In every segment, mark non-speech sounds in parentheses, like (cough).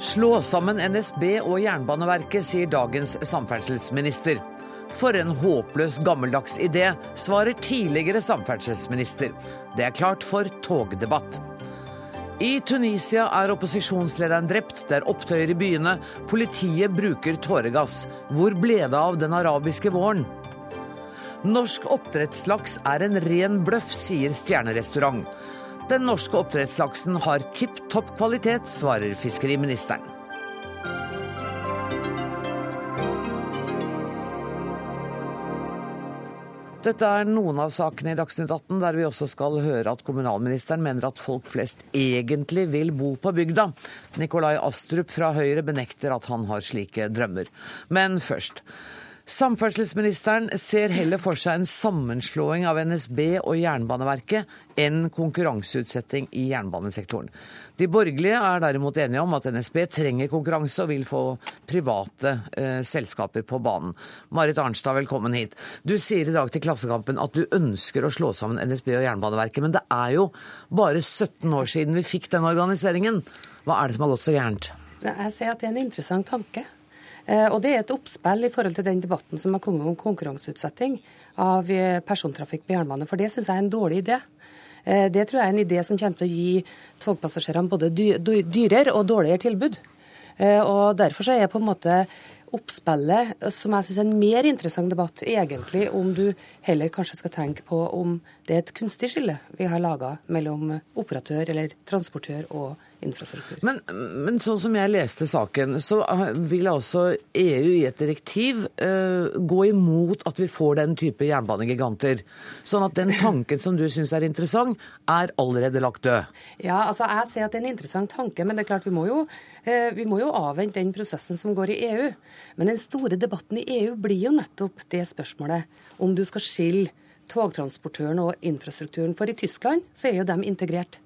Slå sammen NSB og Jernbaneverket, sier dagens samferdselsminister. For en håpløs gammeldags idé, svarer tidligere samferdselsminister. Det er klart for togdebatt. I Tunisia er opposisjonslederen drept. Det er opptøyer i byene. Politiet bruker tåregass. Hvor ble det av den arabiske våren? Norsk oppdrettslaks er en ren bløff, sier Stjernerestaurant. Den norske oppdrettslaksen har tipp topp kvalitet, svarer fiskeriministeren. Dette er noen av sakene i Dagsnytt 18, der vi også skal høre at kommunalministeren mener at folk flest egentlig vil bo på bygda. Nikolai Astrup fra Høyre benekter at han har slike drømmer. Men først. Samferdselsministeren ser heller for seg en sammenslåing av NSB og Jernbaneverket enn konkurranseutsetting i jernbanesektoren. De borgerlige er derimot enige om at NSB trenger konkurranse og vil få private eh, selskaper på banen. Marit Arnstad, velkommen hit. Du sier i dag til Klassekampen at du ønsker å slå sammen NSB og Jernbaneverket, men det er jo bare 17 år siden vi fikk den organiseringen. Hva er det som har gått så gærent? Jeg ser at det er en interessant tanke. Eh, og det er et oppspill i forhold til den debatten som har kommet om konkurranseutsetting av eh, persontrafikk på jernbane, for det syns jeg er en dårlig idé. Eh, det tror jeg er en idé som kommer til å gi togpassasjerene både dyrere og dårligere tilbud. Og Derfor så er på en måte oppspillet, som jeg syns er en mer interessant debatt, egentlig om du heller kanskje skal tenke på om det er et kunstig skille vi har laga mellom operatør eller transportør og infrastruktur. Men, men, sånn som jeg leste saken, så vil altså EU i et direktiv uh, gå imot at vi får den type jernbanegiganter. Sånn at den tanken som du syns er interessant, er allerede lagt død. Ja, altså jeg ser at det er en interessant tanke, men det er klart vi må jo, uh, vi må jo avvente den prosessen som går i EU. Men den store debatten i EU blir jo nettopp det spørsmålet om du skal skille togtransportøren og infrastrukturen. For i Tyskland så er jo de integrert.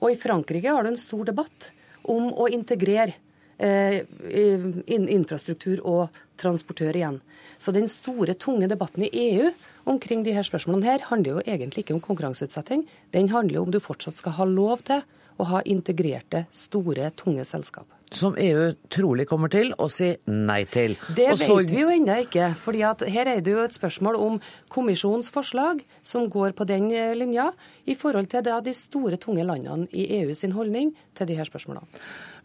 Og i Frankrike har du en stor debatt om å integrere eh, infrastruktur og transportør igjen. Så den store, tunge debatten i EU omkring de her spørsmålene her handler jo egentlig ikke om konkurranseutsetting. Den handler om du fortsatt skal ha lov til å ha integrerte, store, tunge selskap som EU trolig kommer til å si nei til. Det så... vet vi jo ennå ikke. fordi Her er det jo et spørsmål om kommisjonens forslag, som går på den eh, linja, i forhold til de store, tunge landene i EU sin holdning til de her spørsmålene.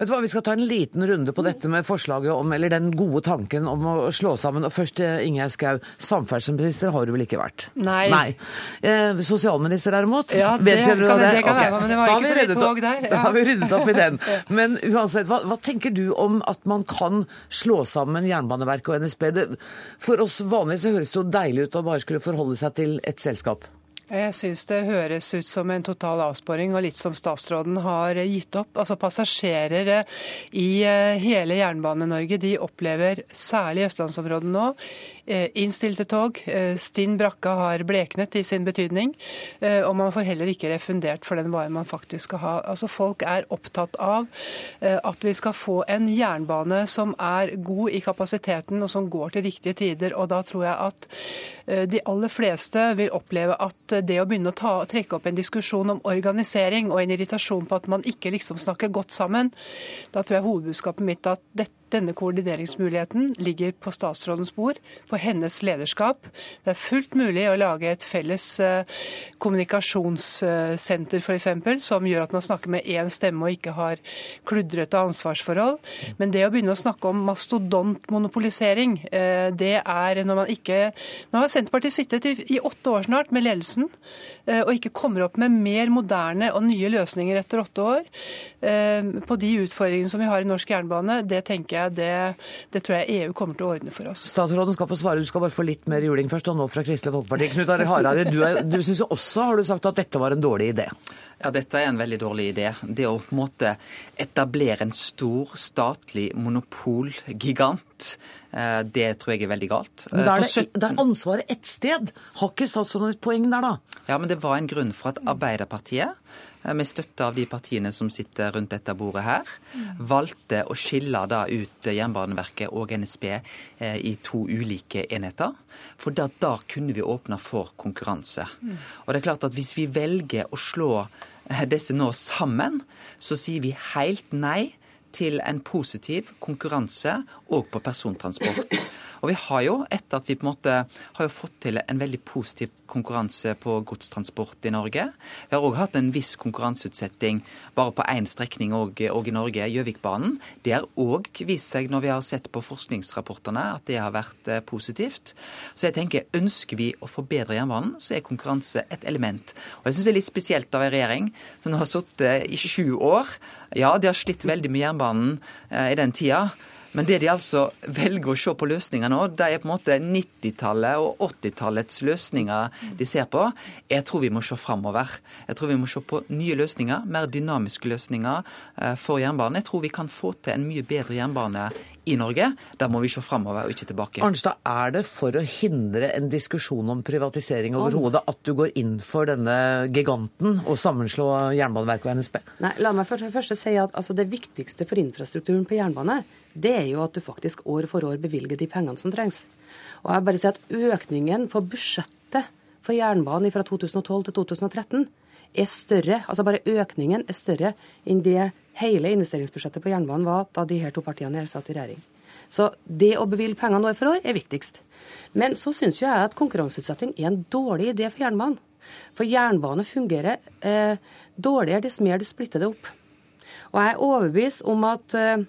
Vet du hva, Vi skal ta en liten runde på dette med forslaget om, eller den gode tanken om å slå sammen. Og først til Ingjerd Schou. Samferdselsminister har du vel ikke vært? Nei. Nei. Eh, sosialminister derimot? Ja, det, kan, det, det kan okay. være, men det var ikke så mye tog der. Ja. Da har vi ryddet opp i den. Men uansett, hva, hva, tenker du om at man kan slå sammen Jernbaneverket og NSB? Det, for oss vanlige så høres det jo deilig ut å bare skulle forholde seg til et selskap. Jeg syns det høres ut som en total avsporing, og litt som statsråden har gitt opp. Altså Passasjerer i eh, hele Jernbane-Norge de opplever, særlig i østlandsområdet nå, innstilte tog. Eh, stinn brakke har bleknet i sin betydning. Eh, og man får heller ikke refundert for den varen man faktisk skal ha. Altså Folk er opptatt av at vi skal få en jernbane som er god i kapasiteten og som går til riktige tider. Og da tror jeg at de aller fleste vil oppleve at det å begynne å ta, trekke opp en diskusjon om organisering og en irritasjon på at man ikke liksom snakker godt sammen, da tror jeg hovedbudskapet mitt at dette denne koordineringsmuligheten ligger på statsrådens bord, på hennes lederskap. Det er fullt mulig å lage et felles eh, kommunikasjonssenter f.eks., som gjør at man snakker med én stemme og ikke har kludrete ansvarsforhold. Men det å begynne å snakke om mastodontmonopolisering, eh, det er når man ikke Nå har Senterpartiet sittet i, åtte år snart med ledelsen eh, og ikke kommer opp med mer moderne og nye løsninger etter åtte år på de utfordringene som vi har i norsk jernbane. Det tenker jeg jeg det, det, tror jeg EU kommer til å ordne for oss. Statsråden skal få svare, du skal bare få litt mer juling først. Og nå fra Kristelig Folkeparti. Knut Arild Hareide, du, er, du syns også, har du sagt, at dette var en dårlig idé? Ja, dette er en veldig dårlig idé. Det å på en måte etablere en stor statlig monopolgigant, eh, det tror jeg er veldig galt. Men da er det, det er ansvaret ett sted. Har ikke statsråden et poeng der, da? Ja, men det var en grunn for at Arbeiderpartiet Eh, med støtte av de partiene som sitter rundt dette bordet her, valgte å skille da ut Jernbaneverket og NSB eh, i to ulike enheter. For da, da kunne vi åpne for konkurranse. Og det er klart at hvis vi velger å slå eh, disse nå sammen, så sier vi helt nei til en positiv konkurranse òg på persontransport. Og vi har jo, etter at vi på en måte har jo fått til en veldig positiv konkurranse på godstransport i Norge. Vi har òg hatt en viss konkurranseutsetting bare på én strekning og i Norge, Gjøvikbanen. Det har òg vist seg når vi har sett på forskningsrapportene at det har vært eh, positivt. Så jeg tenker, ønsker vi å forbedre jernbanen, så er konkurranse et element. Og jeg syns det er litt spesielt av en regjering som nå har sittet i sju år. Ja, de har slitt veldig med jernbanen eh, i den tida. Men det de altså velger å se på løsninger nå, det er på en måte 90-tallet og 80-tallets løsninger de ser på. Jeg tror vi må se framover. Jeg tror vi må se på nye løsninger, mer dynamiske løsninger eh, for jernbanen. Jeg tror vi kan få til en mye bedre jernbane i Norge. Da må vi se framover og ikke tilbake. Arnstad, er det for å hindre en diskusjon om privatisering overhodet at du går inn for denne giganten og sammenslå Jernbaneverket og NSB? Nei, la meg først, først si at altså, Det viktigste for infrastrukturen på jernbane, det er jo at du faktisk år for år bevilger de pengene som trengs. Og jeg bare sier at Økningen på budsjettet for jernbanen fra 2012 til 2013 er større, altså bare økningen er større enn det hele investeringsbudsjettet på jernbanen var da de her to partiene her satt i regjering. Så det å bevilge pengene år for år er viktigst. Men så syns jo jeg at konkurranseutsetting er en dårlig idé for jernbanen. For jernbane fungerer eh, dårligere dess mer du splitter det opp. Og jeg er overbevist om at eh,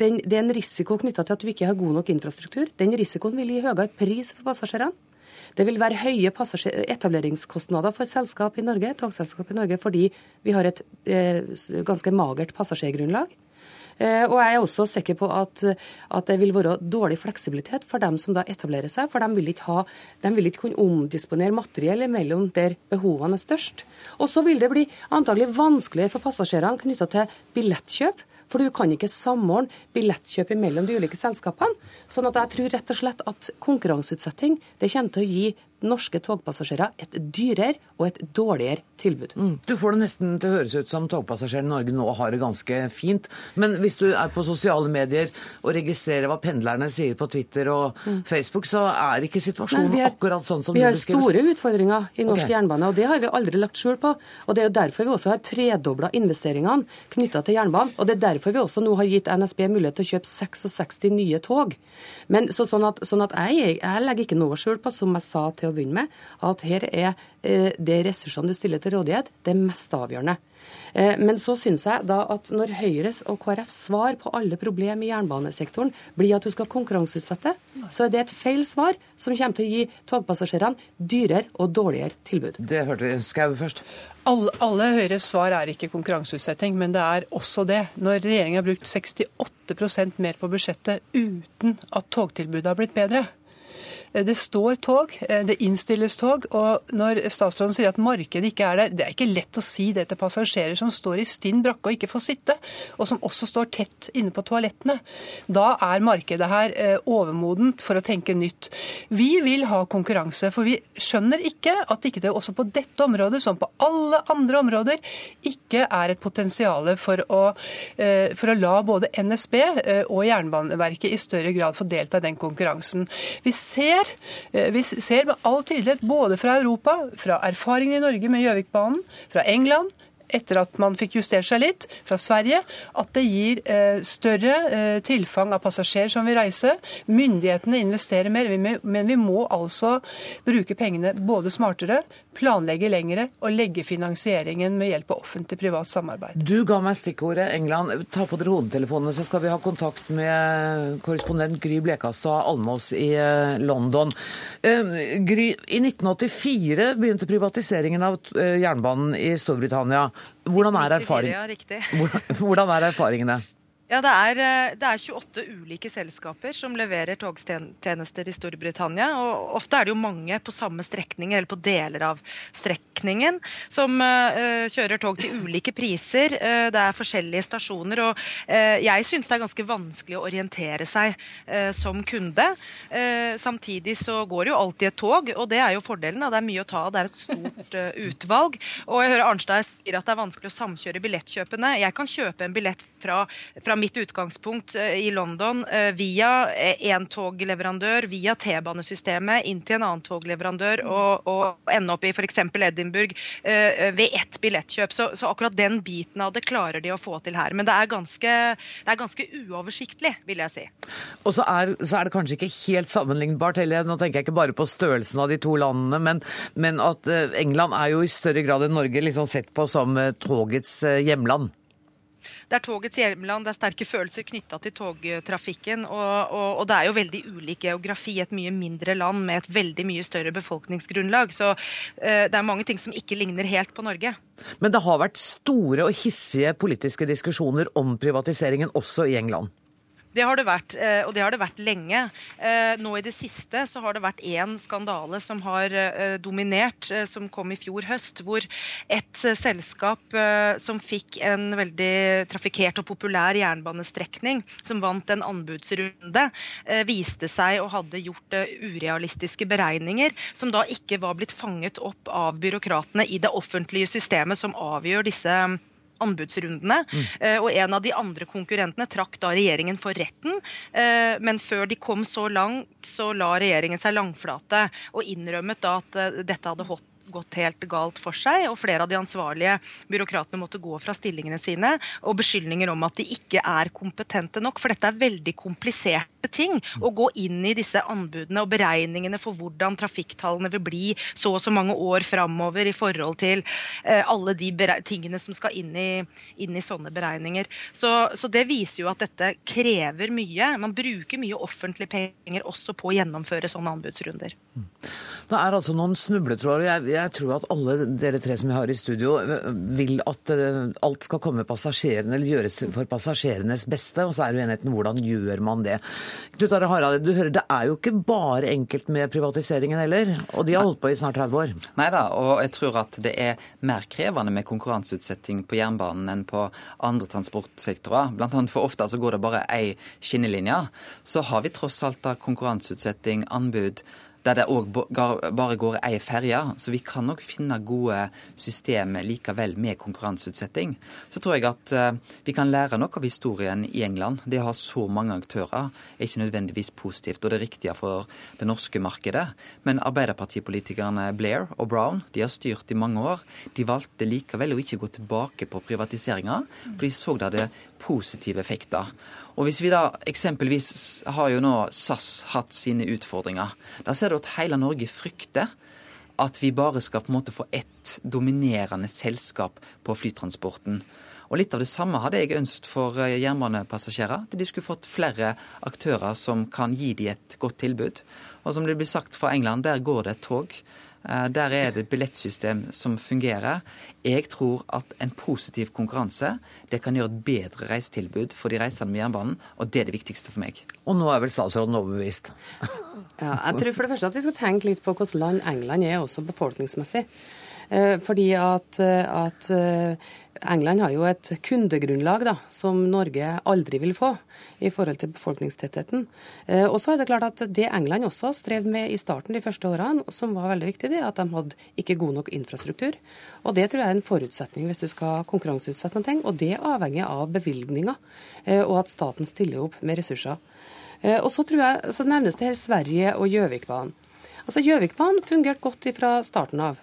den, det er en risiko knytta til at du ikke har god nok infrastruktur. Den risikoen vil gi høyere pris for passasjerene. Det vil være høye etableringskostnader for selskap i Norge, togselskap i Norge fordi vi har et eh, ganske magert passasjergrunnlag. Eh, og jeg er også sikker på at, at, det vil være dårlig fleksibilitet for dem som da etablerer seg. For de vil ikke, ha, de vil ikke kunne omdisponere materiell mellom der behovene er størst. Og så vil det bli antagelig vanskeligere for passasjerene knytta til billettkjøp. For du kan ikke samordne billettkjøp mellom de ulike selskapene. Sånn at jeg tror rett og slett at konkurranseutsetting det kommer til å gi norske togpassasjerer et dyrere og et dårligere tilbud. Mm. Du får det nesten til å høres ut som togpassasjerene i Norge nå har det ganske fint. Men hvis du er på sosiale medier og registrerer hva pendlerne sier på Twitter og mm. Facebook, så er ikke situasjonen Nei, har, akkurat sånn som du beskriver. Vi har store utfordringer i norsk okay. jernbane, og det har vi aldri lagt skjul på. Og Det er jo derfor vi også har tredobla investeringene knytta til jernbanen. Og det er derfor vi også nå har gitt NSB mulighet til å kjøpe 66 nye tog. Men så, sånn at, sånn at jeg, jeg, legger ikke noe skjul på, som jeg sa til å begynne med, at her er eh, det ressursene du stiller til rådighet, det er mest avgjørende. Eh, men så syns jeg da at når Høyres og KrFs svar på alle problemer i jernbanesektoren blir at du skal konkurranseutsette, så er det et feil svar som kommer til å gi togpassasjerene dyrere og dårligere tilbud. Det hørte vi Skau først. Alle, alle Høyres svar er ikke konkurranseutsetting, men det er også det. Når regjeringa har brukt 68% mer på budsjettet uten at togtilbudet har blitt bedre, det står tog, eh, det innstilles tog. Og når statsråden sier at markedet ikke er der, det er ikke lett å si det til passasjerer som står i stinn brakke og ikke får sitte, og som også står tett inne på toalettene. Da er markedet her eh, overmodent for å tenke nytt. Vi vil ha konkurranse, for vi skjønner ikke at ikke det også på dette området, som på alle andre områder, ikke er et potensial for å, for å la både NSB og Jernbaneverket i større grad få delta i den konkurransen. Vi ser eh, vi ser med all tydelighet både fra Europa, fra erfaringen i Norge med Gjøvikbanen, fra England, etter at man fikk justert seg litt, fra Sverige, at det gir eh, større eh, tilfang av passasjerer som vil reise. Myndighetene investerer mer, men vi må altså bruke pengene både smartere, planlegge lengre og legge finansieringen med hjelp av offentlig-privat samarbeid. Du ga meg stikkordet England. Ta på dere hodetelefonene, så skal vi ha kontakt med korrespondent Gry Blekastad Almås i eh, London. Eh, Gry, i 1984 begynte privatiseringen av eh, jernbanen i Storbritannia. Hvordan er, erfaring... (laughs) Hvordan er erfaringene? Ja, det er, eh, det er, 28 ulike selskaper som leverer togtjenester i Storbritannia. og Ofte er det jo mange på samme strekning eller på deler av strekningen som uh, kjører tog til ulike priser. Uh, det er forskjellige stasjoner. og uh, Jeg syns det er ganske vanskelig å orientere seg som kunde. Samtidig så går det jo alltid et tog, og det er jo fordelen. Da. Det er mye å ta av, det er et stort utvalg. Og jeg hører Arnstad sier at det er vanskelig å samkjøre billettkjøpene. Jeg kan kjøpe en billett fra, fra mitt utgangspunkt eh, i London eh, via én eh, togleverandør, via T-banesystemet, inn til en annen togleverandør og, og ende opp i f.eks. Edinburgh ved ett billettkjøp. Så, så, akkurat den biten av det klarer de å få til her. Men det er ganske, det er ganske uoversiktlig, vil jeg si. Og så er, så er, det kanskje ikke helt sammenlignbart heller. Nå tenker jeg ikke bare på størrelsen av de to landene, men, men at England er jo i større grad enn Norge liksom sett på som togets hjemland. Det er togets hjemland, det er sterke følelser knytta til togtrafikken. Og, og, og, det er jo veldig ulik geografi. Et mye mindre land med et veldig mye større befolkningsgrunnlag. Så uh, det er mange ting som ikke ligner helt på Norge. Men det har vært store og hissige politiske diskusjoner om privatiseringen også i England? Det har det vært, eh, og det har det vært lenge. Eh, nå i det siste så har det vært én skandale som har eh, dominert, som kom i fjor høst. Hvor et selskap som fikk en veldig trafikkert og populær jernbanestrekning, som vant en anbudsrunde, viste seg å hadde gjort urealistiske beregninger, som da ikke var blitt fanget opp av byråkratene i det offentlige systemet som avgjør disse anbudsrundene. Mm. Eh, og en av de andre konkurrentene trakk da regjeringen for retten. Eh, men før de kom så langt, så la regjeringen seg langflate og innrømmet da at eh, dette hadde holdt gått helt galt for seg, og flere av de ansvarlige byråkratene måtte gå fra stillingene sine. Og beskyldninger om at de ikke er kompetente nok. For dette er veldig kompliserte ting. Å gå inn i disse anbudene og beregningene for hvordan trafikktallene vil bli så og så mange år framover i forhold til eh, alle de tingene som skal inn i, inn i sånne beregninger. Så, så, det viser jo at dette krever mye. Man bruker mye offentlige penger også på å gjennomføre sånne anbudsrunder. Det er altså noen snubletråder. Jeg, jeg tror at alle dere tre som vi har i studio, vil at eh, alt skal komme passasjerene, eller gjøres for passasjerenes beste. Og så er uenigheten hvordan gjør man det. Knut Are Harald, du hører det er jo ikke bare enkelt med privatiseringen heller. Og de har holdt på i snart 30 år. Nei da, og jeg tror at det er mer krevende med konkurranseutsetting på jernbanen enn på andre transportsektorer. Blant annet for ofte så går det bare ei skinnelinje. Så har vi tross alt da konkurranseutsetting, anbud der det òg bare går ei ferje. Så vi kan nok finne gode systemer likevel med konkurranseutsetting. Så tror jeg at uh, vi kan lære noe av historien i England. Det å ha så mange aktører er ikke nødvendigvis positivt, og det riktige for det norske markedet. Men Arbeiderpartipolitikerne Blair og Brown de har styrt i mange år. De valgte likevel å ikke gå tilbake på privatiseringa, for de så det hadde positive effekter. Og hvis vi da eksempelvis har jo nå SAS hatt sine utfordringer. Da ser du at hele Norge frykter at vi bare skal på en måte få ett dominerende selskap på flytransporten. Og Litt av det samme hadde jeg ønsket for eh, jernbanepassasjerer. At de skulle fått flere aktører som kan gi dem et godt tilbud. Og som det blir sagt fra England, der går det et tog. Eh, der er det et billettsystem som fungerer. Jeg tror at en positiv konkurranse det kan gjøre et bedre reisetilbud for de reisende med jernbanen, og det er det viktigste for meg. Og nå er vel statsråden overbevist? ja, jeg tror for det første at vi skal tenke litt på hvordan land England er også befolkningsmessig. Eh, fordi at, eh, at England har jo et kundegrunnlag da, som Norge aldri vil få i forhold til befolkningstettheten. Eh, og så er det klart at Det England også strevd med i starten de første årene, som var veldig viktig, det er at de hadde ikke god nok infrastruktur. Og Det tror jeg er en forutsetning hvis du skal konkurranseutsette noe. Og det avhenger av bevilgninger, eh, og at staten stiller opp med ressurser. Eh, og så, tror jeg, så nevnes det her Sverige og Gjøvikbanen. Altså Gjøvikbanen fungerte godt fra starten av.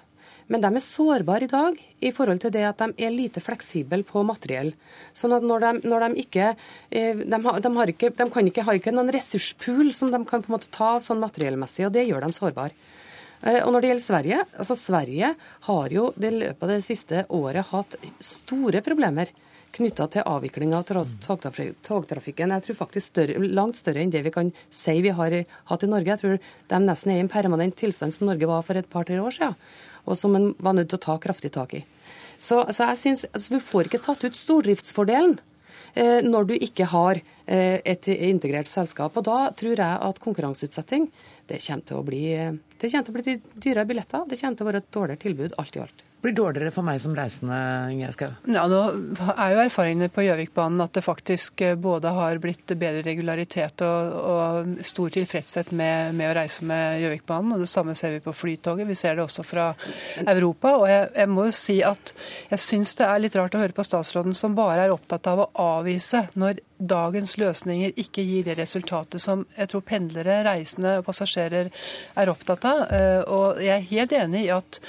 Men de er sårbare i dag i forhold til det at de er lite fleksible på materiell. Sånn at når de, når de ikke eh, de, de, har ikke, de kan ikke, har ikke noen ressurspool som de kan på en måte ta av sånn materiellmessig, og det gjør dem sårbare. Eh, og når det gjelder Sverige, altså Sverige har jo i løpet av det siste året hatt store problemer knytta til avvikling av togtrafikken. Jeg tror faktisk større, langt større enn det vi kan si vi har hatt i Norge. Jeg tror de nesten er i en permanent tilstand som Norge var for et par-tre år siden og som en var nødt til å ta kraftig tak i. Så, så jeg synes, altså, Vi får ikke tatt ut stordriftsfordelen eh, når du ikke har eh, et integrert selskap. Og Da tror jeg at konkurranseutsetting det kommer til å bli, det kommer til å bli dyrere billetter. Det kommer til å være et dårligere tilbud alt i alt blir dårligere for meg som reisende? Ja, nå er jo erfaringene på Gjøvikbanen at det faktisk eh, både har blitt bedre regularitet og, og stor tilfredshet med, med, å reise med Gjøvikbanen. Og det samme ser vi på Flytoget. Vi ser det også fra Europa. Og jeg, jeg må jo si at jeg syns det er litt rart å høre på statsråden som bare er opptatt av å avvise når dagens løsninger ikke gir det resultatet som jeg tror pendlere, reisende og passasjerer er opptatt av. Eh, og jeg er helt enig i at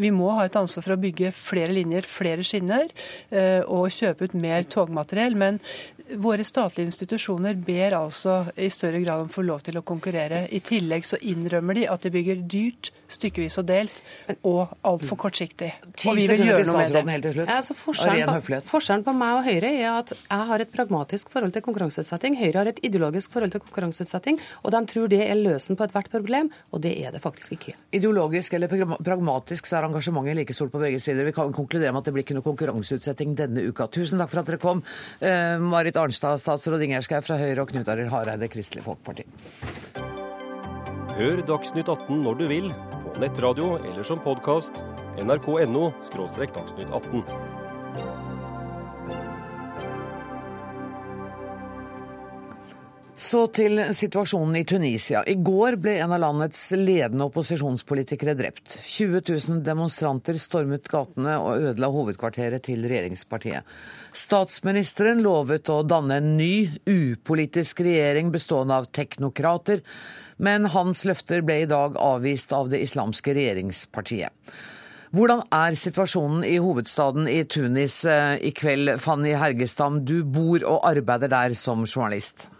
vi må ha et ansvar for å bygge flere linjer, flere skinner, eh, og kjøpe ut mer togmateriell. Men Våre statlige institusjoner ber altså i større grad om å få lov til å konkurrere. I tillegg så innrømmer de at de bygger dyrt, stykkevis og delt og altfor kortsiktig. Og vi vil gjøre noe med det. Ja. Altså, forskjellen, på, forskjellen, på, meg og Høyre er at jeg har et pragmatisk forhold til konkurranseutsetting. Høyre har et ideologisk forhold til konkurranseutsetting, og de tror det er løsen på ethvert problem, og det er det faktisk ikke. Ideologisk eller pragmatisk så er engasjementet like stort på begge sider. Vi kan konkludere med at det blir ikke noe konkurranseutsetting denne uka. Tusen takk for at dere kom. Marit Marit Arnstad, statsråd Ingjerd fra Høyre og Knut Arild Hareide, Kristelig Folkeparti. Hør Dagsnytt 18 når du vil, på nettradio eller som podkast. nrk.no – dagsnytt 18. Så til situasjonen i Tunisia. I går ble en av landets ledende opposisjonspolitikere drept. 20 000 demonstranter stormet gatene og ødela hovedkvarteret til regjeringspartiet. Statsministeren lovet å danne en ny, upolitisk regjering bestående av teknokrater, men hans løfter ble i dag avvist av det islamske regjeringspartiet. Hvordan er situasjonen i hovedstaden i Tunis eh, i kveld, Fanny Hergestam? Du bor og arbeider der som journalist.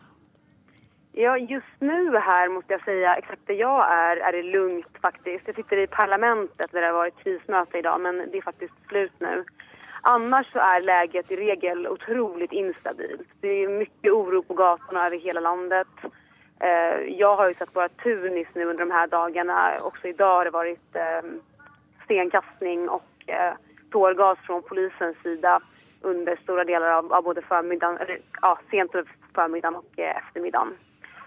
Ja, just nu här måste jag säga, exakt där jag är, är det lugnt faktiskt. Jag sitter i parlamentet där det har varit krismöte idag, men det är faktiskt slut nu. Annars så är i regel otroligt instabilt. Det är mycket oro på gatorna över hela landet. Jeg jag har ju sett bara Tunis nu under de här dagarna. Också idag har det varit eh, stenkastning och eh, tårgas från polisens sida under stora delar av, både förmiddagen, eller, ja, sent på förmiddagen och eftermiddagen.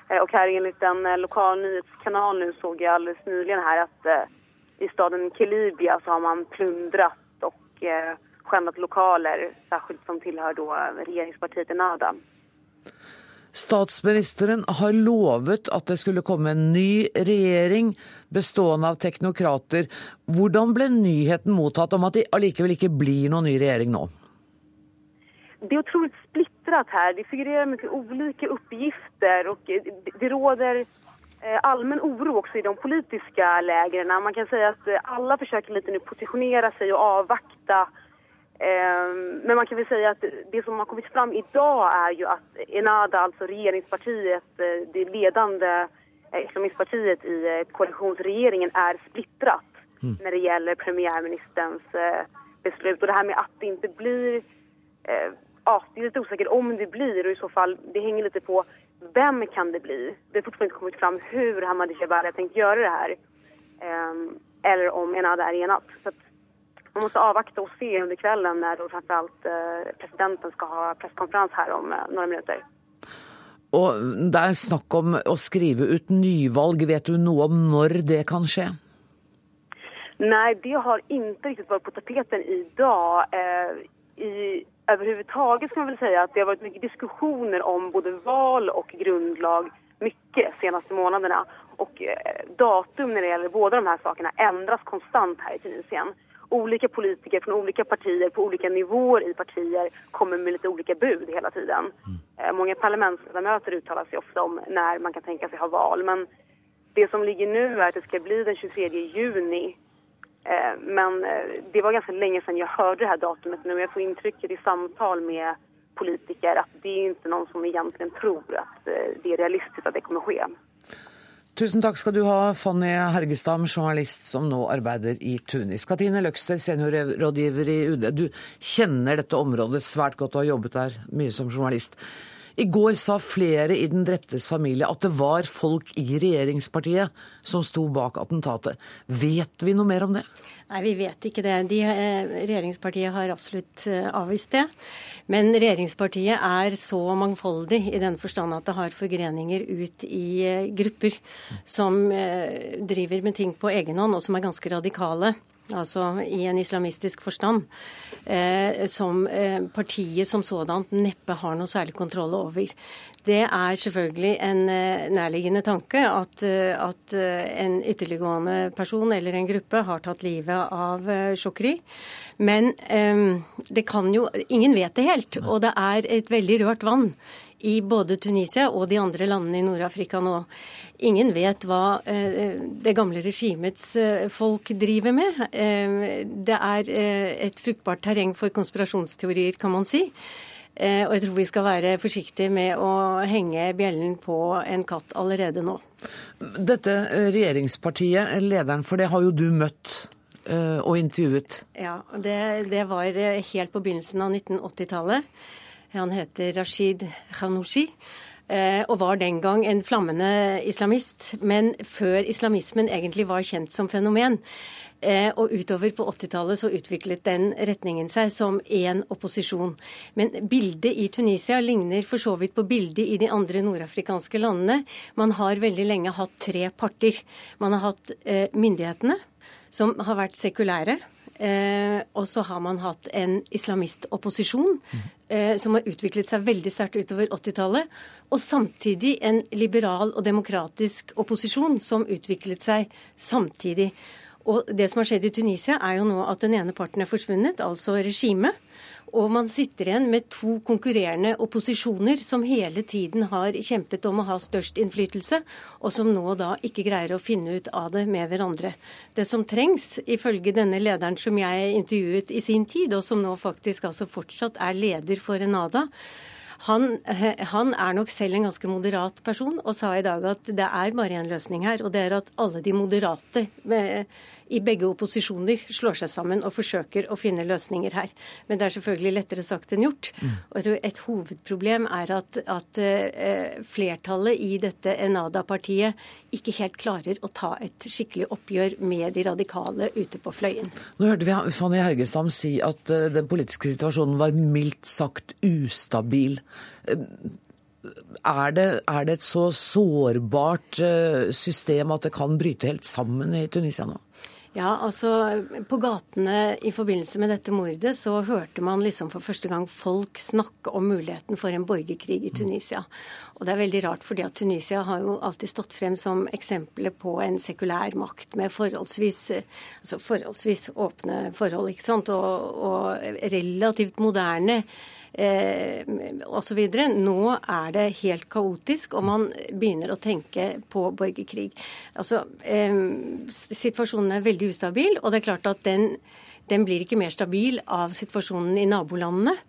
Och här enligt en lokal nyhetskanal nu såg jag alldeles nyligen här att i staden Kelibia så har man plundrat och skändat lokaler, särskilt som tillhör då regeringspartiet Enada. Statsministeren har lovet at det skulle komme en ny regjering bestående av teknokrater. Hvordan ble nyheten mottatt om at det allikevel ikke blir noen ny regjering nå? Det er utrolig splittret her. Det figurerer mye ulike oppgifter. og Det råder eh, allmän oro også i de politiske lägren. Man kan si at alle forsøker litt å posisjonere seg og avvakta Ehm, men man kan väl säga att det som har kommit fram idag är ju att Enada, alltså regeringspartiet, eh, det ledande eh, islamistpartiet i eh, koalitionsregeringen är splittrat mm. när det gäller premiärministerns beslut. Och det här med att det inte blir, ja, det är lite osäkert om det blir och i så fall, det hänger lite på vem kan det bli? Det har fortfarande inte kommit fram hur Hamadi Jebari har tänkt göra det här. Um, eller om Enada är enat. Så att man måste avvakta och se under kvällen när då framförallt eh, presidenten skal ha presskonferens her om eh, några minuter. Og Det er snakk om å skrive ut nyvalg. Vet du noe om når det kan skje? Nei, det har ikke riktig vært på tapeten i dag. Eh, I överhuvudtaget skal man vel si at det har vært mye diskusjoner om både valg og grunnlag mye de seneste månedene. Og datum når det gjelder både de her sakene endres konstant her i Tunisien olika politiker från olika partier på olika nivåer i partier kommer med lite olika bud hela tiden. Mm. Många parlamentsledamöter uttalar sig ofta om när man kan tänka sig ha val. Men det som ligger nu är att det ska bli den 23 juni. Eh, men eh, det var ganska länge sedan jag hörde det här datumet nu. Jag får intrycket i samtal med politiker att det är inte någon som egentligen tror att det är realistiskt att det kommer ske. Tusen takk skal du ha, Fanny Hergestam, journalist som nå arbeider i Tunis. Katine Løkster, seniorrådgiver i UD. Du kjenner dette området svært godt og har jobbet der mye som journalist. I går sa flere i den dreptes familie at det var folk i regjeringspartiet som sto bak attentatet. Vet vi noe mer om det? Nei, vi vet ikke det. De, eh, regjeringspartiet har absolutt eh, avvist det. Men regjeringspartiet er så mangfoldig i den forstand at det har forgreninger ut i eh, grupper som driver med ting på egen hånd, og som er ganske radikale altså i en islamistisk forstand, eh, som eh, partiet som sådant neppe har noe særlig kontroll over. Det er selvfølgelig en eh, nærliggende tanke at, eh, at eh, en ytterliggående person eller en gruppe har tatt livet av eh, sjokkeri. Men det kan jo Ingen vet det helt. Og det er et veldig rørt vann i både Tunisia og de andre landene i Nord-Afrika nå. Ingen vet hva eh, det gamle regimets eh, folk driver med. Eh, det er et fruktbart terreng for konspirasjonsteorier, kan man si. Og jeg tror vi skal være forsiktige med å henge bjellen på en katt allerede nå. Dette regjeringspartiet, lederen for det, har jo du møtt og intervjuet. Ja, det, det var helt på begynnelsen av 1980-tallet. Han heter Rashid Khanoushi eh, og var den gang en flammende islamist, men før islamismen egentlig var kjent som fenomen. Eh, og utover på 80-tallet så utviklet den retningen seg som én opposisjon. Men bildet i Tunisia ligner for så vidt på bildet i de andre nordafrikanske landene. Man har veldig lenge hatt tre parter. Man har hatt eh, myndighetene, som har vært sekulære. Eh, og så har man hatt en islamistopposisjon eh, som har utviklet seg veldig sterkt utover 80-tallet. Og samtidig en liberal og demokratisk opposisjon som utviklet seg samtidig. Og det som har skjedd i Tunisia, er jo nå at den ene parten er forsvunnet, altså regimet. Og man sitter igjen med to konkurrerende opposisjoner som hele tiden har kjempet om å ha størst innflytelse, og som nå da ikke greier å finne ut av det med hverandre. Det som trengs, ifølge denne lederen som jeg intervjuet i sin tid, og som nå faktisk altså fortsatt er leder for Enada, han, han, er nok selv en ganske moderat person, og sa i dag at det er bare én løsning her, og det er at alle de moderate i begge opposisjoner slår seg sammen og forsøker å finne løsninger her. Men det er selvfølgelig lettere sagt enn gjort. Mm. Og jeg tror Et hovedproblem er at, at uh, flertallet i dette Enada-partiet ikke helt klarer å ta et skikkelig oppgjør med de radikale ute på fløyen. Nå hørte vi Fanny Hergestam si at uh, den politiske situasjonen var mildt sagt ustabil. Uh, er det, er det, et så sårbart system at det kan bryte helt sammen i Tunisia nå? Ja, altså På gatene i forbindelse med dette mordet så hørte man liksom for første gang folk snakke om muligheten for en borgerkrig i Tunisia. Og det er veldig rart, fordi at Tunisia har jo alltid stått frem som eksempelet på en sekulær makt med forholdsvis, altså forholdsvis åpne forhold, ikke sant, og, og relativt moderne eh, osv. Nå er det helt kaotisk, og man begynner å tenke på borgerkrig. Altså, eh, situasjonen er veldig ustabil, og det er klart at den, den blir ikke mer stabil av situasjonen i nabolandene.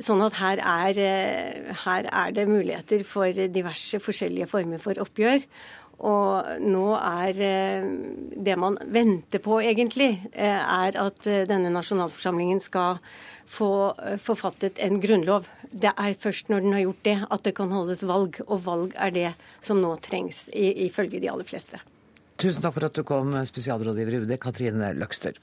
Sånn at her er, eh, her er, det muligheter for diverse forskjellige former for oppgjør. Og nå er eh, det man venter på, egentlig, eh, er at denne nasjonalforsamlingen skal få forfattet en grunnlov. Det er først når den har gjort det, at det kan holdes valg. Og valg er det som nå trengs, ifølge de aller fleste. Tusen takk for at du kom, spesialrådgiver i UD, Katrine Løkstør.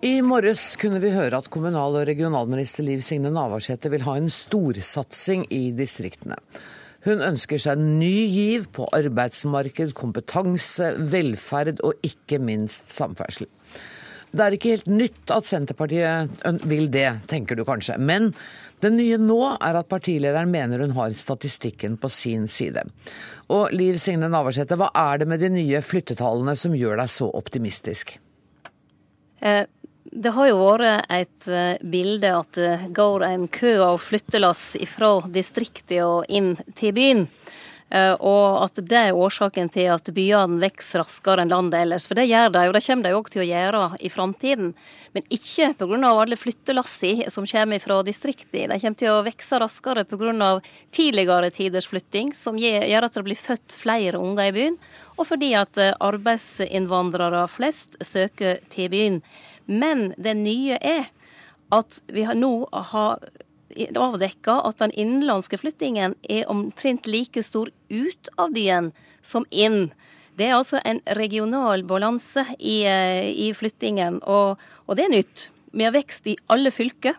I morges kunne vi høre at kommunal- og regionalminister Liv Signe Navarsete vil ha en storsatsing i distriktene. Hun ønsker seg ny giv på arbeidsmarked, kompetanse, velferd og ikke minst samferdsel. Det er ikke helt nytt at Senterpartiet vil det, tenker du kanskje. Men det nye nå er at partilederen mener hun har statistikken på sin side. Og Liv Signe Navarsete, hva er det med de nye flyttetallene som gjør deg så optimistisk? Eh, det har jo vært eit eh, bilde at det går en kø av flyttelass ifra distriktet og inn til byen. Eh, og at det er årsaken til at byene vokser raskere enn landet ellers. For det gjør de, og det kommer de òg til å gjøre i framtiden. Men ikke pga. alle flyttelassene som kommer fra distriktet. De kommer til å vokse raskere pga. tidligere tiders flytting, som gjør at det blir født flere unger i byen. Og fordi at eh, arbeidsinnvandrere flest søker til byen. Men det nye er at vi har nå har avdekka at den innenlandske flyttingen er omtrent like stor ut av byen som inn. Det er altså en regional balanse i, eh, i flyttingen, og, og, det er nytt. Vi har vekst i alle fylker.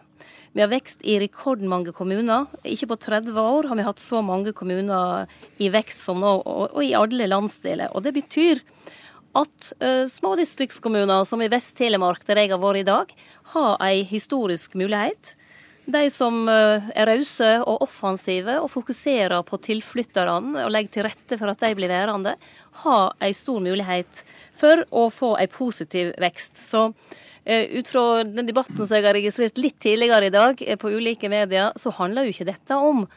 Vi har vekst i rekordmange kommuner. Ikke på 30 år har vi hatt så mange kommuner i vekst som nå, og, og i alle landsdeler. Og det betyr at uh, små distriktskommuner som i Vest-Telemark, der jeg har vært i dag, har ei historisk mulighet De som uh, er rause og offensive og fokuserer på tilflytterne og legger til rette for at de blir værende, har en stor mulighet for å få en positiv vekst. Så uh, ut fra den debatten som jeg har registrert litt tidligere i dag på ulike medier, så handler jo ikke dette om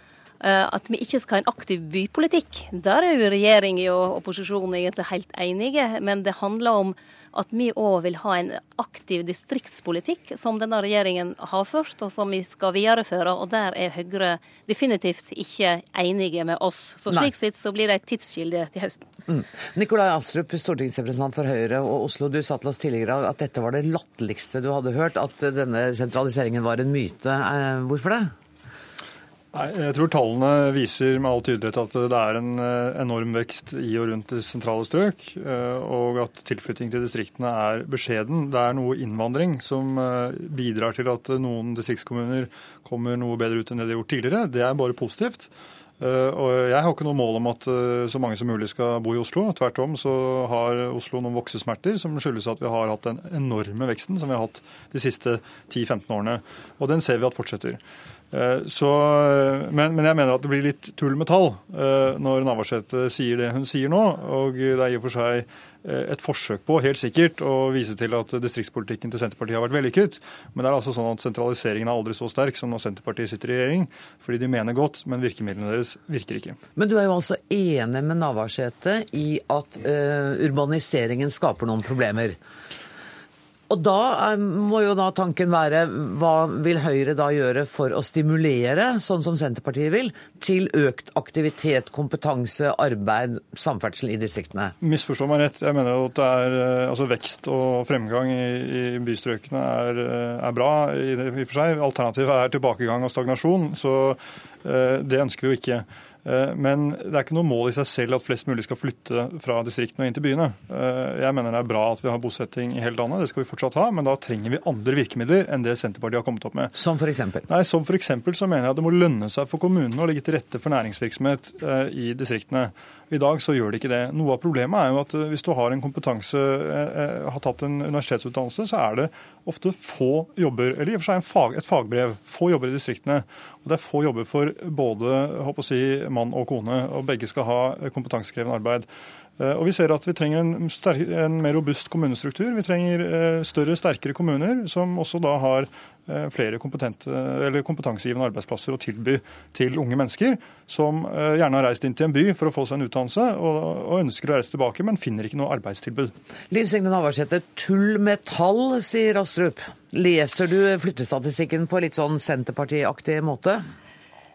at vi ikke skal ha en aktiv bypolitikk. Der er jo regjeringen og opposisjonen egentlig helt enige, men det handler om at vi òg vil ha en aktiv distriktspolitikk, som denne regjeringen har ført, og som vi skal videreføre. Og der er Høyre definitivt ikke enige med oss. Så slik sett så blir det et tidskilde til høsten. Mm. Nikolai Astrup, stortingsrepresentant for Høyre og Oslo. Du sa til oss tidligere at dette var det latterligste du hadde hørt, at denne sentraliseringen var en myte. Eh, hvorfor det? Nei, jeg tror tallene viser med all tydelighet at det er en eh, enorm vekst i og rundt sentrale strøk, eh, og at tilflytting til distriktene er beskjeden. Det er noe innvandring som eh, bidrar til at noen distriktskommuner kommer noe bedre ut enn det de har gjort tidligere. Det er bare positivt. Og Jeg har ikke noe mål om at så mange som mulig skal bo i Oslo. Tvert om så har Oslo noen voksesmerter som skyldes at vi har hatt den enorme veksten som vi har hatt de siste 10-15 årene. Og den ser vi at fortsetter. Eh, så, men, men, jeg mener at det blir litt tull med tall eh, når Navarsete sier det hun sier nå. Og det er i og for seg eh, et forsøk på, helt sikkert, å vise til at distriktspolitikken til Senterpartiet har vært vellykket. Men det er altså sånn at sentraliseringen er aldri så sterk som når Senterpartiet sitter i regjering. Fordi de mener godt, men virkemidlene deres virker ikke. Men du er jo altså enig med Navarsete i at uh, urbaniseringen skaper noen problemer? Og da må jo da tanken være hva vil Høyre da gjøre for å stimulere, sånn som Senterpartiet vil, til økt aktivitet, kompetanse, arbeid, samferdsel i distriktene? Misforstå meg rett. Jeg mener at er, eh, altså vekst og fremgang i, i bystrøkene er, eh, er bra i, i og for seg. Alternativet er tilbakegang og stagnasjon, så eh, det ønsker vi jo ikke. Eh, men det er ikke noe mål i seg selv at flest mulig skal flytte fra distriktene og inn til byene. Eh, jeg mener det er bra at vi har bosetting i hele landet, det skal vi fortsatt ha, men da trenger vi andre virkemidler enn det Senterpartiet har kommet opp med. Som f.eks.? Nei, som f.eks. så mener jeg at det må lønne seg for kommunene å legge til rette for næringsvirksomhet eh, i distriktene. I dag så gjør det ikke det. Noe av problemet er jo at hvis du har en kompetanse, har tatt en universitetsutdannelse, så er det ofte få jobber, eller i og for seg fag, et fagbrev, få jobber i distriktene. Og det er få jobber for både håper å si, mann og kone, og begge skal ha kompetansekrevende arbeid. Eh, og Vi ser at vi trenger en, en, mer robust kommunestruktur. Vi trenger eh, større, sterkere kommuner, som også da har eh, flere kompetansegivende arbeidsplasser å tilby til unge mennesker, som gjerne har reist inn til en by for å få seg en utdannelse, og, og ønsker å reise tilbake, men finner ikke noe arbeidstilbud. Liv Signe Navarsete, tull med tall, sier Astrup. Leser du flyttestatistikken på litt sånn Senterparti-aktig måte?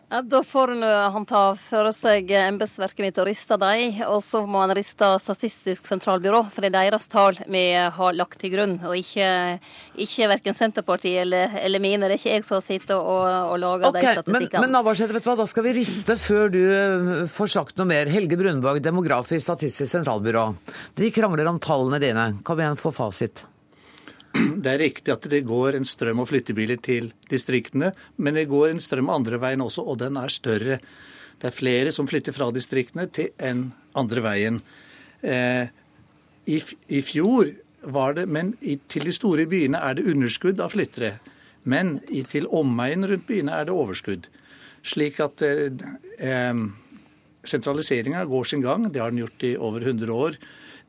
Ja, Da får han ta for seg embetsverket mitt og riste dem. Og så må han riste Statistisk sentralbyrå, for det er deres tall vi har lagt til grunn. Og ikke, ikke verken Senterpartiet eller, eller, mine. Det er ikke jeg som sitter og, og lager okay, de statistikkene. Men, men Navarsete, vet du hva, da skal vi riste før du eh, får sagt noe mer. Helge Brunborg, demograf i Statistisk sentralbyrå. De krangler om tallene dine. Kan vi igjen få fasit? (clears throat) Det er riktig at det går en strøm av flyttebiler til distriktene, men det går en strøm andre veien også, og den er større. Det er flere som flytter fra distriktene til enn andre veien. Eh, i, fjor var det Men til de store byene er det underskudd av flyttere. Men til omegnen rundt byene er det overskudd. Slik at eh, eh, sentraliseringa går sin gang. Det har den gjort i over 100 år.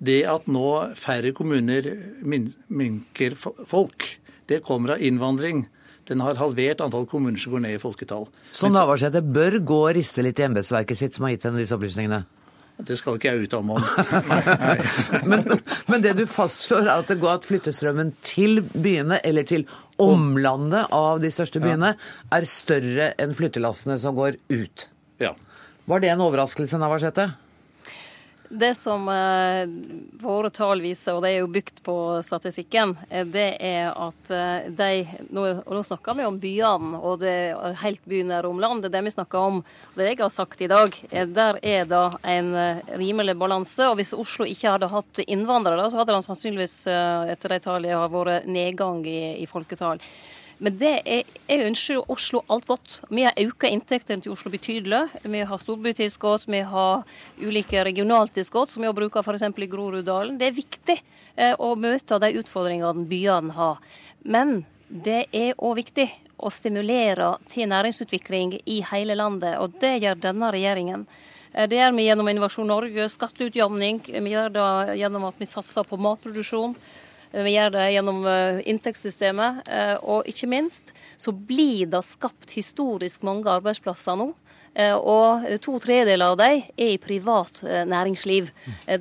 Det at nå færre kommuner minker folk, det kommer av innvandring. Den har halvert antall kommuner som går ned i folketall. Så Navarsete bør gå og riste litt i embetsverket sitt som har gitt henne disse opplysningene? Det skal ikke jeg uttale meg om. (laughs) men, men, det du fastslår, er at det går at flyttestrømmen til byene, eller til omlandet av de største byene, er større enn flyttelassene som går ut? Ja. Var det en overraskelse, Navarsete? Det som eh, våre tall viser, og det er jo bygd på statistikken, eh, det er at eh, de nå, nå snakker vi om byene og det er helt bynære omland. Det er det vi snakker om, det jeg har sagt i dag, eh, der er det en rimelig balanse. Og hvis Oslo ikke hadde hatt innvandrere, så hadde det sannsynligvis etter de tallene vært nedgang i, i folketall. Men det er, jeg ønsker Oslo alt godt. Vi har økt inntektene til Oslo betydelig. Vi har storbytilskudd, vi har ulike regionaltilskudd, som vi bruker f.eks. i Groruddalen. Det er viktig eh, å møte de utfordringene byene har. Men det er òg viktig å stimulere til næringsutvikling i hele landet, og det gjør denne regjeringen. Eh, det gjør vi gjennom Innovasjon Norge, skatteutjamning. Vi gjør det gjennom at vi satser på matproduksjon. Eh, vi gjør det gjennom eh, inntektssystemet. Og ikke minst så blir det skapt historisk mange arbeidsplasser nå. Og to tredeler av dem er i privat næringsliv.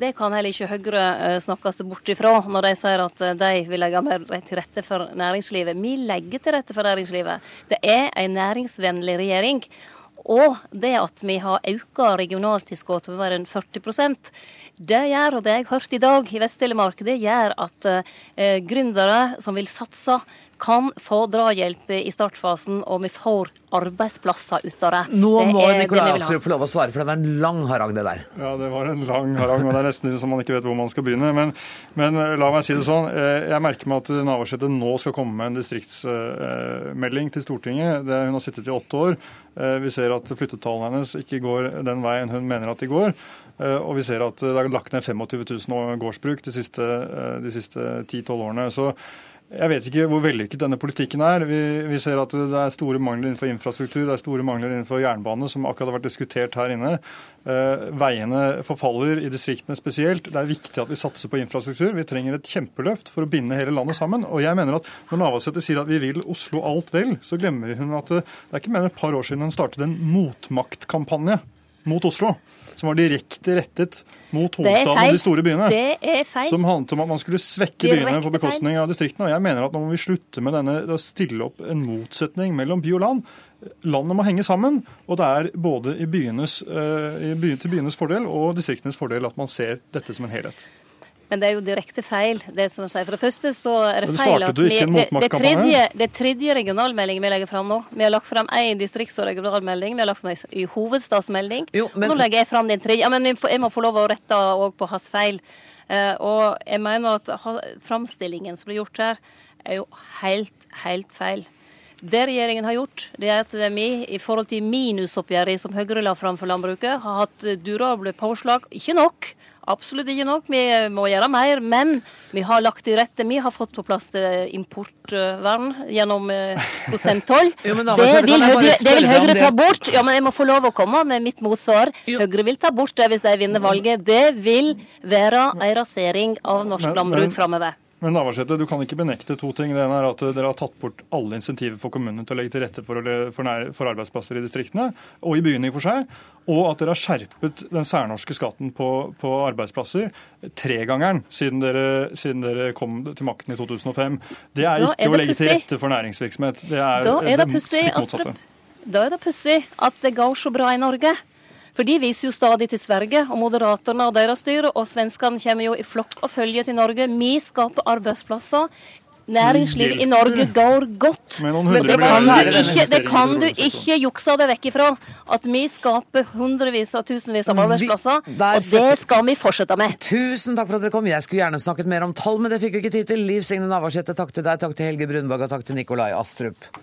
Det kan heller ikke Høyre snakke seg bort ifra når de sier at de vil legge mer til rette for næringslivet. Vi legger til rette for næringslivet. Det er en næringsvennlig regjering. Og det at vi har auka regionaltilskuddet med mer enn 40 det gjør, og det jeg hørt i dag i Vest-Telemark, det gjør at eh, gründere som vil satse, kan få drahjelp i startfasen, og vi får arbeidsplasser ut av det. Nå må Nikolai Astrup få lov å svare, for det var en lang harang, det der. Ja, det var en lang harang, og det er nesten så man ikke vet hvor man skal begynne. Men, men eh, la meg si det sånn. Eh, jeg merker meg at Navarsete nå skal komme med en distriktsmelding til Stortinget. Det, hun har sittet i åtte år. Eh, vi ser at flyttetallene hennes ikke går den veien hun mener at de går. Eh, og vi ser at det er lagt ned 25 000 gårdsbruk de siste, eh, de siste 10-12 årene. Så jeg vet ikke hvor vellykket denne politikken er. Vi, vi, ser at det er store mangler innenfor infrastruktur, det er store mangler innenfor jernbane, som akkurat har vært diskutert her inne. Eh, veiene forfaller i distriktene spesielt. Det er viktig at vi satser på infrastruktur. Vi trenger et kjempeløft for å binde hele landet sammen. Og jeg mener at Når Navarsete sier at vi vil Oslo alt vel, så glemmer hun at det er ikke mer enn et par år siden hun startet en motmaktkampanje mot Oslo som var direkte rettet mot hovedstaden og de store byene. Det er feil. Som handlet om at man skulle svekke direkte byene på bekostning av distriktene. Og jeg mener at nå må vi slutte med denne, å stille opp en motsetning mellom by og land. Landet må henge sammen, og det er både i byenes, uh, i by, til byenes fordel og distriktenes fordel at man ser dette som en helhet. Men det er jo direkte feil, det som sier. For det første så er det, det feil at vi, det, det, tredje, det tredje regionalmeldingen vi legger fram nå. Vi har lagt fram én distrikts- og regionalmelding, vi har lagt fram ei hovedstadsmelding. Jo, men... Nå legger jeg fram den tredje. Ja, men jeg må få lov å rette òg på hans feil. Uh, og jeg mener at framstillingen som blir gjort her, er jo helt, helt feil. Det regjeringen har gjort, det er at vi i forhold til minusoppgjøret som Høyre la fram for landbruket, har hatt durable påslag. Ikke nok, absolutt ikke nok. Vi må gjøre mer. Men vi har lagt til rette. Vi har fått på plass eh, importvern gjennom eh, prosenttoll. (laughs) det, vil Høyre, det vil Høyre ta bort. Ja, men jeg må få lov å komme med mitt motsvar. Høyre vil ta bort det hvis de vinner valget. Det vil være en rasering av norsk landbruk framover. Men Navarsete, du kan ikke benekte to ting. Det ene er at dere har tatt bort alle insentiver for kommunene til å legge til rette for, for, arbeidsplasser i distriktene, og i byene i for seg. Og at dere har skjerpet den særnorske skatten på, på arbeidsplasser tregangeren siden dere, siden dere kom til makten i 2005. Det er ikke er det å legge til rette for næringsvirksomhet. Det er, da er det, det motsatte. Da er det pussig at det går så bra i Norge. For de viser jo stadig til Sverige og Moderaterna og deres styre, og svenskene kommer jo i flokk og følge til Norge. Vi skaper arbeidsplasser. Næringslivet i Norge går godt. Men det kan, du ikke, det kan du ikke jukse deg vekk ifra. At vi skaper hundrevis av tusenvis av arbeidsplasser. Og det skal vi fortsette med. Tusen takk for at dere kom. Jeg skulle gjerne snakket mer om tall, men det fikk vi ikke tid til. Liv Signe Navarsete, takk til deg. Takk til Helge Brunberg og takk til Nikolai Astrup.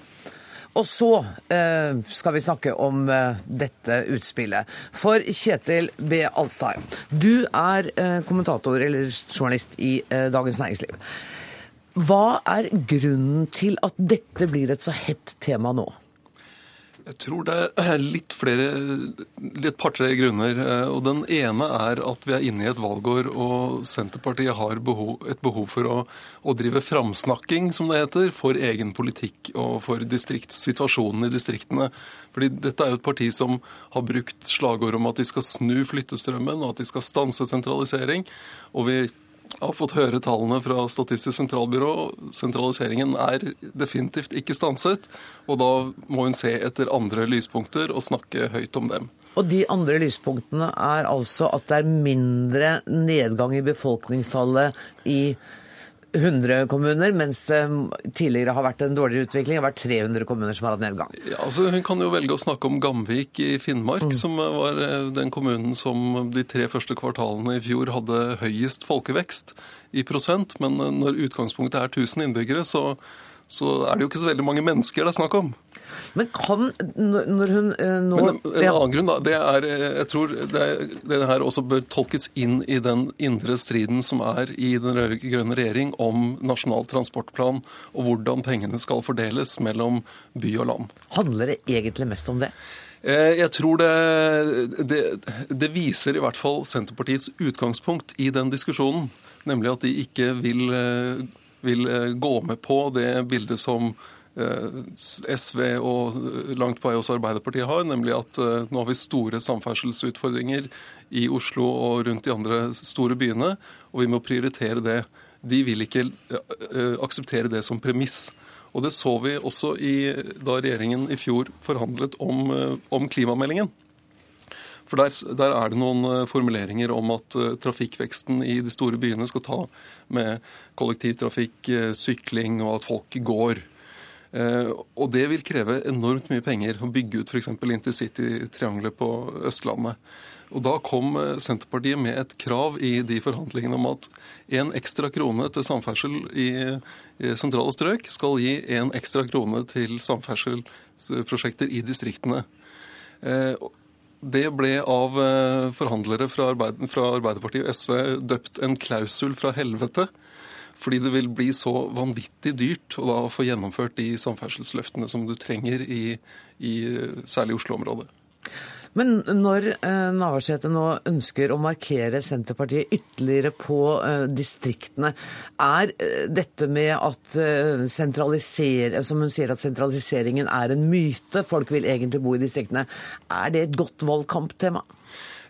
Og så eh, skal vi snakke om eh, dette utspillet. For Kjetil B. Alstad, du er eh, kommentator eller journalist i eh, Dagens Næringsliv. Hva er grunnen til at dette blir et så hett tema nå? Jeg tror det er litt flere, litt par-tre grunner. Eh, og Den ene er at vi er inne i et valgår, og Senterpartiet har behov, et behov for å, å, drive framsnakking, som det heter, for egen politikk og for situasjonen i distriktene. Fordi Dette er jo et parti som har brukt slagord om at de skal snu flyttestrømmen, og at de skal stanse sentralisering. Og vi jeg har fått høre tallene fra Statistisk sentralbyrå. Sentraliseringen er definitivt ikke stanset. Og da må hun se etter andre lyspunkter og snakke høyt om dem. Og de andre lyspunktene er altså at det er mindre nedgang i befolkningstallet i 100 kommuner, mens det tidligere har vært en dårligere utvikling. Det har vært 300 kommuner som har hatt nedgang. Ja, altså Hun kan jo velge å snakke om Gamvik i Finnmark, mm. som var eh, den kommunen som de tre første kvartalene i fjor hadde høyest folkevekst i prosent. Men eh, når utgangspunktet er 1000 innbyggere, så, så er det jo ikke så veldig mange mennesker det er snakk om. Men kan, når hun eh, nå Men En annen grunn, da, det er eh, Jeg tror det, det her også bør tolkes inn i den indre striden som er i den rød-grønne regjering om nasjonal transportplan og hvordan pengene skal fordeles mellom by og land. Handler det egentlig mest om det? Eh, jeg tror det, det, det, viser i hvert fall Senterpartiets utgangspunkt i den diskusjonen. Nemlig at de ikke vil, vil gå med på det bildet som Eh, SV og langt på vei også Arbeiderpartiet har, nemlig at eh, nå har vi store samferdselsutfordringer i Oslo og rundt de andre store byene, og vi må prioritere det. De vil ikke eh, akseptere det som premiss. Og Det så vi også i, da regjeringen i fjor forhandlet om, om klimameldingen. For der, der, er det noen formuleringer om at trafikkveksten i de store byene skal ta med kollektivtrafikk, sykling og at folk går. Eh, og det vil kreve enormt mye penger å bygge ut f.eks. intercity-triangelet på Østlandet. Og Da kom eh, Senterpartiet med et krav i de forhandlingene om at en ekstra krone til samferdsel i sentrale strøk skal gi en ekstra krone til samferdselsprosjekter i distriktene. Eh, det ble av forhandlere fra, Arbeiderpartiet og SV døpt en klausul fra helvete. Fordi det vil bli så vanvittig dyrt å da få gjennomført de samferdselsløftene som du trenger i, i særlig Oslo-området. Men når eh, Navarsete nå ønsker å markere Senterpartiet ytterligere på eh, distriktene, er eh, dette med at eh, som hun sier at sentraliseringen er en myte, folk vil egentlig bo i distriktene, er det et godt valgkamptema?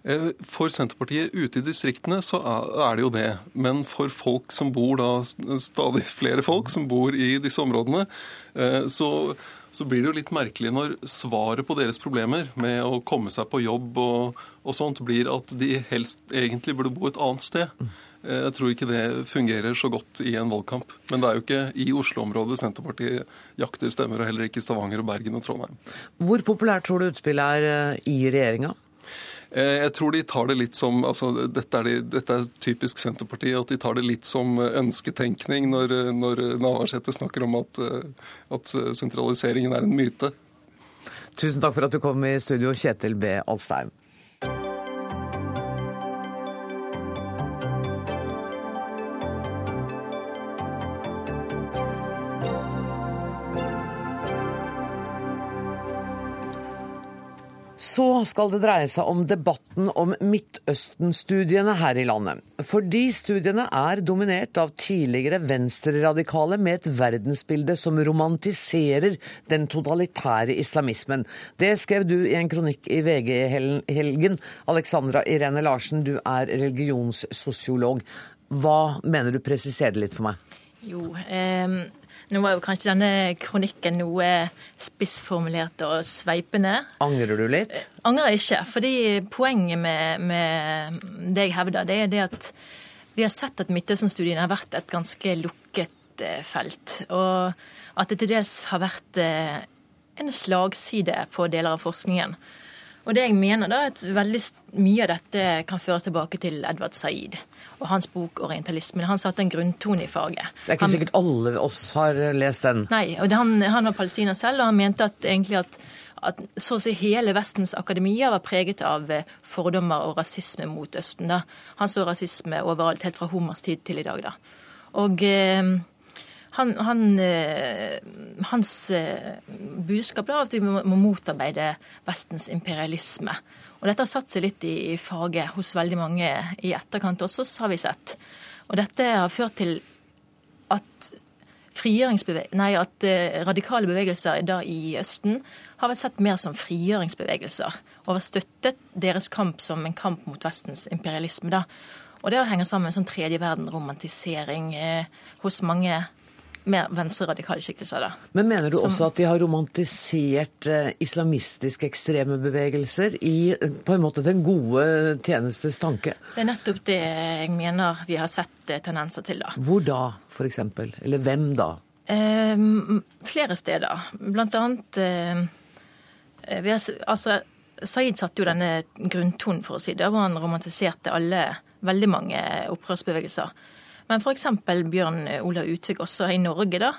Eh, for Senterpartiet ute i distriktene så er det jo det. Men for folk som bor da, stadig flere folk som bor i disse områdene, eh, så, så blir det jo litt merkelig når svaret på deres problemer med å komme seg på jobb og, og sånt, blir at de helst egentlig burde bo et annet sted. Eh, jeg tror ikke det fungerer så godt i en valgkamp. Men det er jo ikke i Oslo-området Senterpartiet jakter stemmer, og heller ikke i Stavanger, og Bergen og Trondheim. Hvor populært tror du utspillet er i regjeringa? Eh, jeg tror de tar det litt som altså, dette, er de, dette, er typisk Senterpartiet, at de tar det litt som ønsketenkning når, når Navarsete snakker om at, at sentraliseringen er en myte. Tusen takk for at du kom i studio, Kjetil B. Alstein. Så skal det dreie seg om debatten om Midtøsten-studiene her i landet. Fordi studiene er dominert av tidligere venstreradikale med et verdensbilde som romantiserer den totalitære islamismen. Det skrev du i en kronikk i VG i helgen. Alexandra Irene Larsen, du er religionssosiolog. Hva mener du? Presiser det litt for meg. Jo, eh, nå var jo kanskje denne kronikken noe spissformulert og sveipende. Angrer du litt? Eh, angrer ikke. fordi poenget med, med det jeg hevder, det er det at vi har sett at Midtøsten-studiene har vært et ganske lukket eh, felt. Og at det til dels har vært eh, en slagside på deler av forskningen. Og det jeg mener da, er at veldig mye av dette kan føres tilbake til Edvard Said og hans bok 'Orientalismen'. Han satte en grunntone i faget. Det er ikke han, sikkert alle oss har lest den. Nei, og han, han, var palestiner selv, og han mente at egentlig at, at så å si hele Vestens akademia var preget av eh, fordommer og rasisme mot Østen. da. Han så rasisme overalt, helt fra Homers tid til i dag. da. Og... Eh, han, han, eh, hans eh, budskap er at vi må, må motarbeide Vestens imperialisme. Og dette har satt seg litt i, faget hos veldig mange i etterkant også, har vi sett. Og dette har ført til at, nei, at uh, radikale bevegelser da i Østen har vært sett mer som frigjøringsbevegelser. Og har støttet deres kamp som en kamp mot Vestens imperialisme. da. Og det henger sammen med sånn tredje verden-romantisering eh, hos mange mer venstreradikale skikkelser. Da. Men mener du Som, også at de har romantisert eh, islamistiske ekstreme bevegelser i på en måte den gode tjenestes tanke? Det er nettopp det jeg mener vi har sett eh, tendenser til. da. Hvor da, f.eks.? Eller hvem da? Eh, flere steder. Blant annet eh, eh har, altså, Saeed satte jo denne grunntonen, for å si det, hvor han romantiserte alle, veldig mange opprørsbevegelser. Men f.eks. Bjørn Olav Utvik også i Norge, da.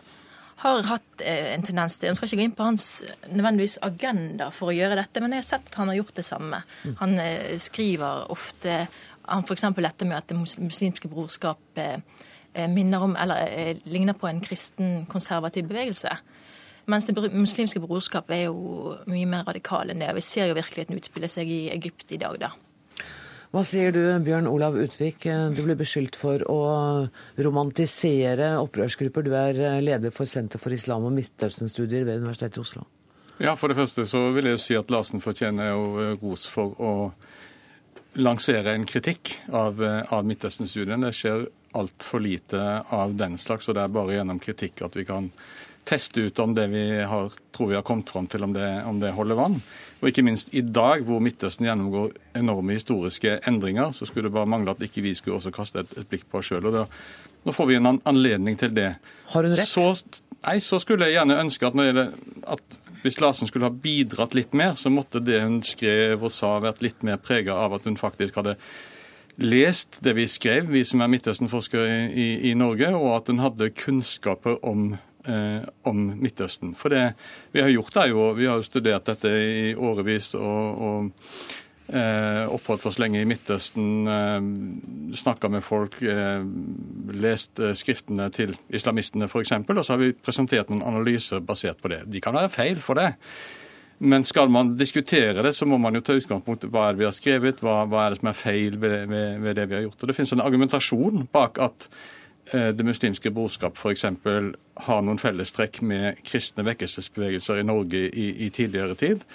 har hatt eh, en tendens til Jeg skal ikke gå inn på hans nødvendigvis agenda for å gjøre dette, men jeg har sett at han har gjort det samme. Mm. Han eh, skriver ofte han F.eks. dette med at det muslimske brorskap minner om, eller ligner på en kristen konservativ bevegelse. Mens det muslimske brorskap er jo mye mer radikale enn det. Vi ser jo virkeligheten utspille seg i Egypt i dag, da. Hva sier du, Bjørn Olav Utvik? Du blir beskyldt for å romantisere opprørsgrupper. Du er leder for Senter for islam og Midtøsten-studier ved Universitetet i Oslo. Ja, For det første så vil jeg jo si at Larsen fortjener jo ros for å lansere en kritikk av, av Midtøsten-studien. Det skjer altfor lite av den slags, og det er bare gjennom kritikk at vi kan teste ut om det vi har, tror vi har kommet fram til, om det, om det, holder vann. Og ikke minst i dag, hvor Midtøsten gjennomgår enorme historiske endringer, så skulle det bare mangle at ikke vi skulle også kaste et, et blikk på oss sjøl. Nå får vi en anledning til det. Har hun rett? Så, nei, så skulle jeg gjerne ønske at, gjelder, at hvis Larsen skulle ha bidratt litt mer, så måtte det hun skrev og sa vært litt mer prega av at hun faktisk hadde lest det vi skrev, vi som er Midtøsten-forskere i, i, Norge, og at hun hadde kunnskaper om om Midtøsten. For det vi har gjort er jo, vi har jo studert dette i årevis og, og eh, oppholdt oss lenge i Midtøsten, eh, snakka med folk, eh, lest eh, skriftene til islamistene f.eks., og så har vi presentert noen analyser basert på det. De kan være feil for det. Men skal man diskutere det, så må man jo ta utgangspunkt i hva er det vi har skrevet, hva, hva er det som er feil ved, ved, ved det vi har gjort. Og Det finnes en argumentasjon bak at Eh, det muslimske brorskap f.eks. har noen fellestrekk med kristne vekkelsesbevegelser i Norge i, i, tidligere tid.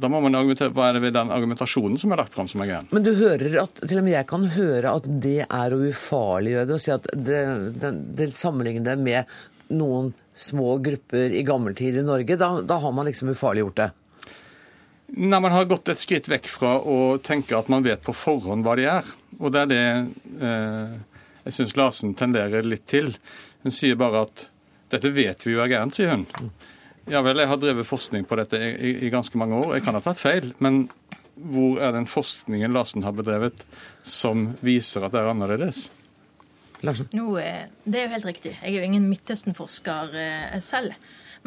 Da må man argumentere, Hva er det ved den argumentasjonen som er lagt fram som er greien? Men du hører at, til og med jeg kan høre at det er å ufarliggjøre det, å si at det, det, det sammenligner det med noen små grupper i gammeltid i Norge. Da, da har man liksom ufarliggjort det. Nei, Man har gått et skritt vekk fra å tenke at man vet på forhånd hva de er. Og det er det eh, jeg syns Larsen tenderer litt til. Hun sier bare at dette vet vi jo er gærent, sier hun. Ja vel, jeg har drevet forskning på dette i, i, ganske mange år. Jeg kan ha tatt feil, men hvor er den forskningen Larsen har bedrevet som viser at det er annerledes? Larsen? No, eh, det er jo helt riktig. Jeg er jo ingen Midtøsten-forsker eh, selv.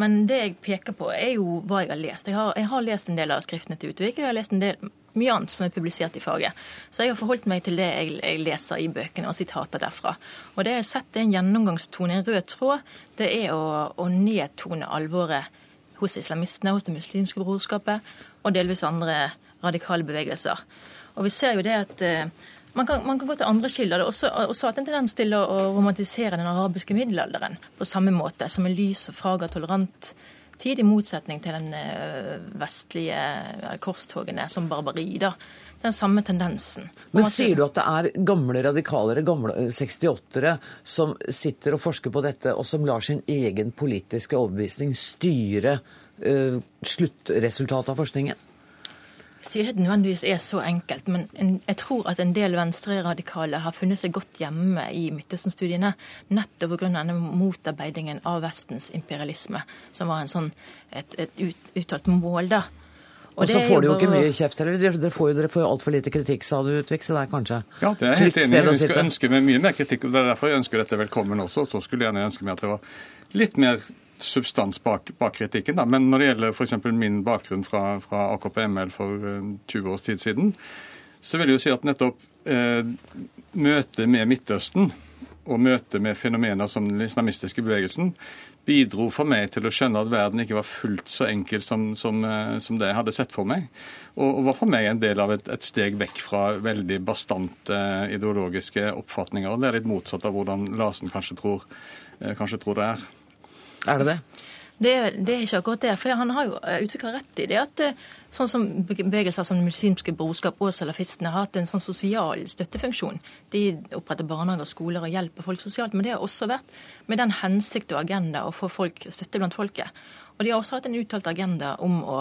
Men det jeg peker på, er jo hva jeg har lest. Jeg har, jeg har lest en del av skriftene til Utvik. Jeg har lest en del mye annet som er publisert i faget. Så jeg har forholdt meg til det jeg, jeg leser i bøkene, og sitater derfra. Og det jeg har sett, er en gjennomgangstone, en rød tråd. Det er å, å nedtone alvoret hos islamistene, hos det muslimske brorskapet og delvis andre radikale bevegelser. Og vi ser jo det at eh, man kan, man kan, gå til andre kilder. Det er også hatt en tendens til å, å, romantisere den arabiske middelalderen på samme måte, som en lys og fager tolerant tid, i motsetning til den eh, vestlige korstogene som barbari. da. Den samme tendensen. Men sier du at det er gamle radikalere, gamle 68-ere, som sitter og forsker på dette, og som lar sin egen politiske overbevisning styre uh, sluttresultatet av forskningen? Sier ikke nødvendigvis er så enkelt, men jeg tror at en del venstreradikale har funnet seg godt hjemme i Midtøsten-studiene nettopp pga. denne motarbeidingen av Vestens imperialisme, som var en sånn, et, et uttalt mål. da. Og, og så får du jo ikke mye kjeft heller. Dere får jo, dere får jo altfor lite kritikk, sa du, Utvik. Så det er kanskje Ja, det er jeg helt enig i. Vi skulle ønske meg mye mer kritikk. og Det er derfor jeg ønsker dette velkommen også. Så skulle jeg gjerne ønske meg at det var litt mer substans bak, bak kritikken. Da. Men når det gjelder f.eks. min bakgrunn fra, fra AKP-ML for 20 eh, års tid siden, så vil jeg jo si at nettopp eh, møtet med Midtøsten og møtet med fenomener som den islamistiske bevegelsen bidro for meg til å skjønne at verden ikke var fullt så enkel som, som, eh, som det jeg hadde sett for meg. Og, og, var for meg en del av et, et steg vekk fra veldig bastante ideologiske oppfatninger. og Det er litt motsatt av hvordan Larsen kanskje tror, eh, kanskje tror det er. Er det det? Det, det, er ikke akkurat det. for Han har jo eh, utvikla rett i det at eh, sånn som bevegelser som muslimske brorskap og salafistene har hatt en sånn sosial støttefunksjon. De oppretter barnehager, skoler og hjelper folk sosialt. Men det har også vært med den hensikt og agenda å få folk, støtte blant folket. Og de har også hatt en uttalt agenda om å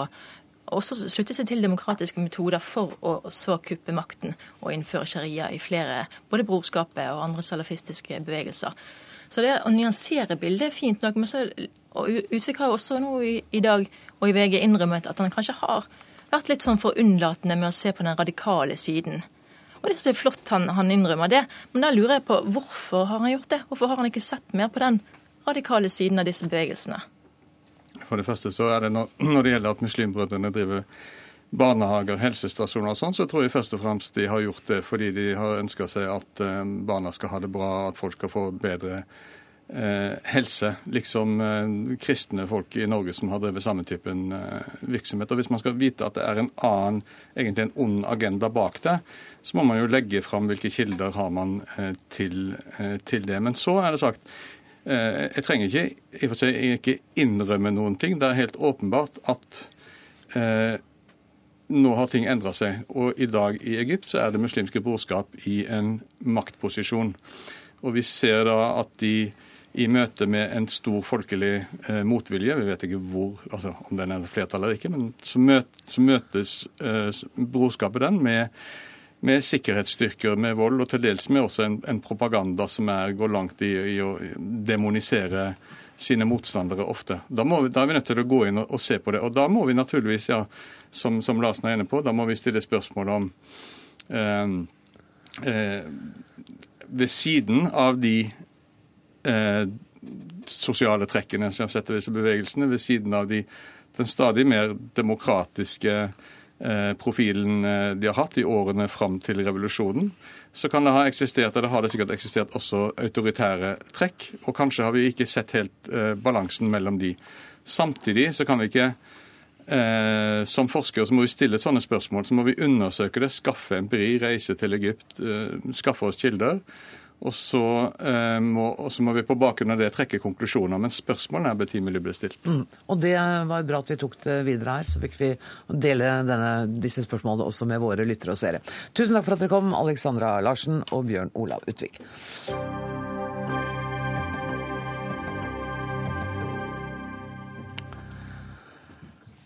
også slutte seg til demokratiske metoder for å så kuppe makten og innføre sharia i flere, både brorskapet og andre salafistiske bevegelser. Så det å nyansere bildet er fint nok. Men så, og Utvik har også nå i, i, dag og i VG innrømmet at han kanskje har vært litt sånn for unnlatende med å se på den radikale siden. Og det er flott han, han innrømmer det. Men da lurer jeg på hvorfor har han gjort det? Hvorfor har han ikke sett mer på den radikale siden av disse bevegelsene? For det første så er det når, når det gjelder at Muslimbrødrene driver barnehager, helsestasjoner og sånn, så tror jeg først og fremst de har gjort det fordi de har ønska seg at eh, barna skal ha det bra, at folk skal få bedre eh, helse. Liksom eh, kristne folk i Norge som har drevet samme typen virksomhet. Og Hvis man skal vite at det er en annen, egentlig en ond agenda bak det, så må man jo legge fram hvilke kilder har man til, til det. Men så er det sagt jeg trenger ikke, jeg ikke innrømme noen ting. Det er helt åpenbart at nå har ting endra seg. Og i dag i Egypt så er det muslimske brorskap i en maktposisjon. Og vi ser da at de i møte med en stor folkelig eh, motvilje, vi vet ikke hvor, altså om den er flertall eller ikke, men så, møt, så møtes eh, brorskapet den med med sikkerhetsstyrker, med vold, og til dels med også en, en propaganda som er, går langt i, i, å demonisere sine motstandere ofte. Da, vi, da, er vi nødt til å gå inn og, og, se på det. Og da må vi naturligvis, ja, som, som Larsen er inne på, da må vi stille spørsmål om eh, eh, Ved siden av de eh, sosiale trekkene som setter disse bevegelsene, ved siden av de, den stadig mer demokratiske Eh, profilen eh, de har hatt i årene fram til revolusjonen, så kan det ha eksistert, eller har det sikkert eksistert også autoritære trekk. Og kanskje har vi ikke sett helt eh, balansen mellom de. Samtidig så kan vi ikke eh, Som forskere så må vi stille sånne spørsmål. Så må vi undersøke det, skaffe empiri, reise til Egypt, eh, skaffe oss kilder. Og så, eh, må, må, vi på bakgrunn av det trekke konklusjoner. Men spørsmålene er betimelig blitt stilt. Mm. Og det var bra at vi tok det videre her, så fikk vi dele denne, disse spørsmålene også med våre lyttere og seere. Tusen takk for at dere kom, Alexandra Larsen og Bjørn Olav Utvik.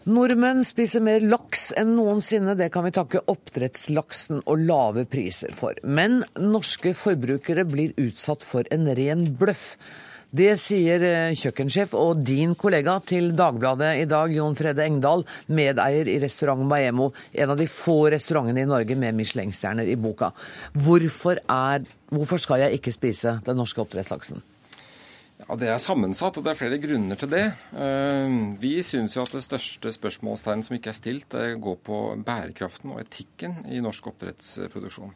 Nordmenn spiser mer laks enn noensinne. Det kan vi takke oppdrettslaksen og lave priser for. Men norske forbrukere blir utsatt for en ren bløff. Det sier eh, kjøkkensjef og din kollega til Dagbladet i dag, Jon Frede Engdahl, medeier i restaurant Maemo, en av de få restaurantene i Norge med Michelin-stjerner i boka. Hvorfor, er, hvorfor skal jeg ikke spise den norske oppdrettslaksen? Ja, Det er sammensatt, og det er flere grunner til det. Eh, vi syns at det største spørsmålstegn som ikke er stilt, det går på bærekraften og etikken i norsk oppdrettsproduksjon.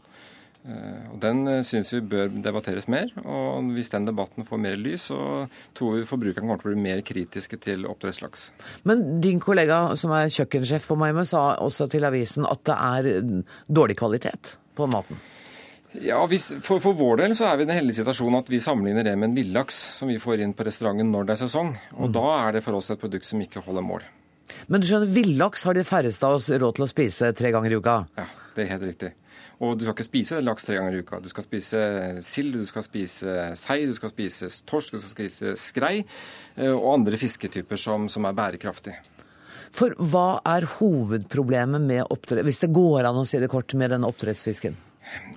Eh, og Den eh, syns vi bør debatteres mer. og Hvis den debatten får mer lys, så tror vi forbrukerne kommer til å bli mer kritiske til oppdrettslaks. Men din kollega som er kjøkkensjef på Maimø sa også til avisen at det er dårlig kvalitet på maten? Ja, hvis, for, for, vår del så er vi i den heldige situasjonen at vi sammenligner det med en villaks som vi får inn på restauranten når det er sesong. Og mm. da er det for oss et produkt som ikke holder mål. Men du skjønner, villaks har de færreste av oss råd til å spise tre ganger i uka? Ja, det er helt riktig. Og du skal ikke spise laks tre ganger i uka. Du skal spise sild, du skal spise sei, du skal spise torsk, du skal spise skrei eh, og andre fisketyper som, som er bærekraftige. For hva er hovedproblemet med oppdrett, hvis det går an å si det kort, med den oppdrettsfisken?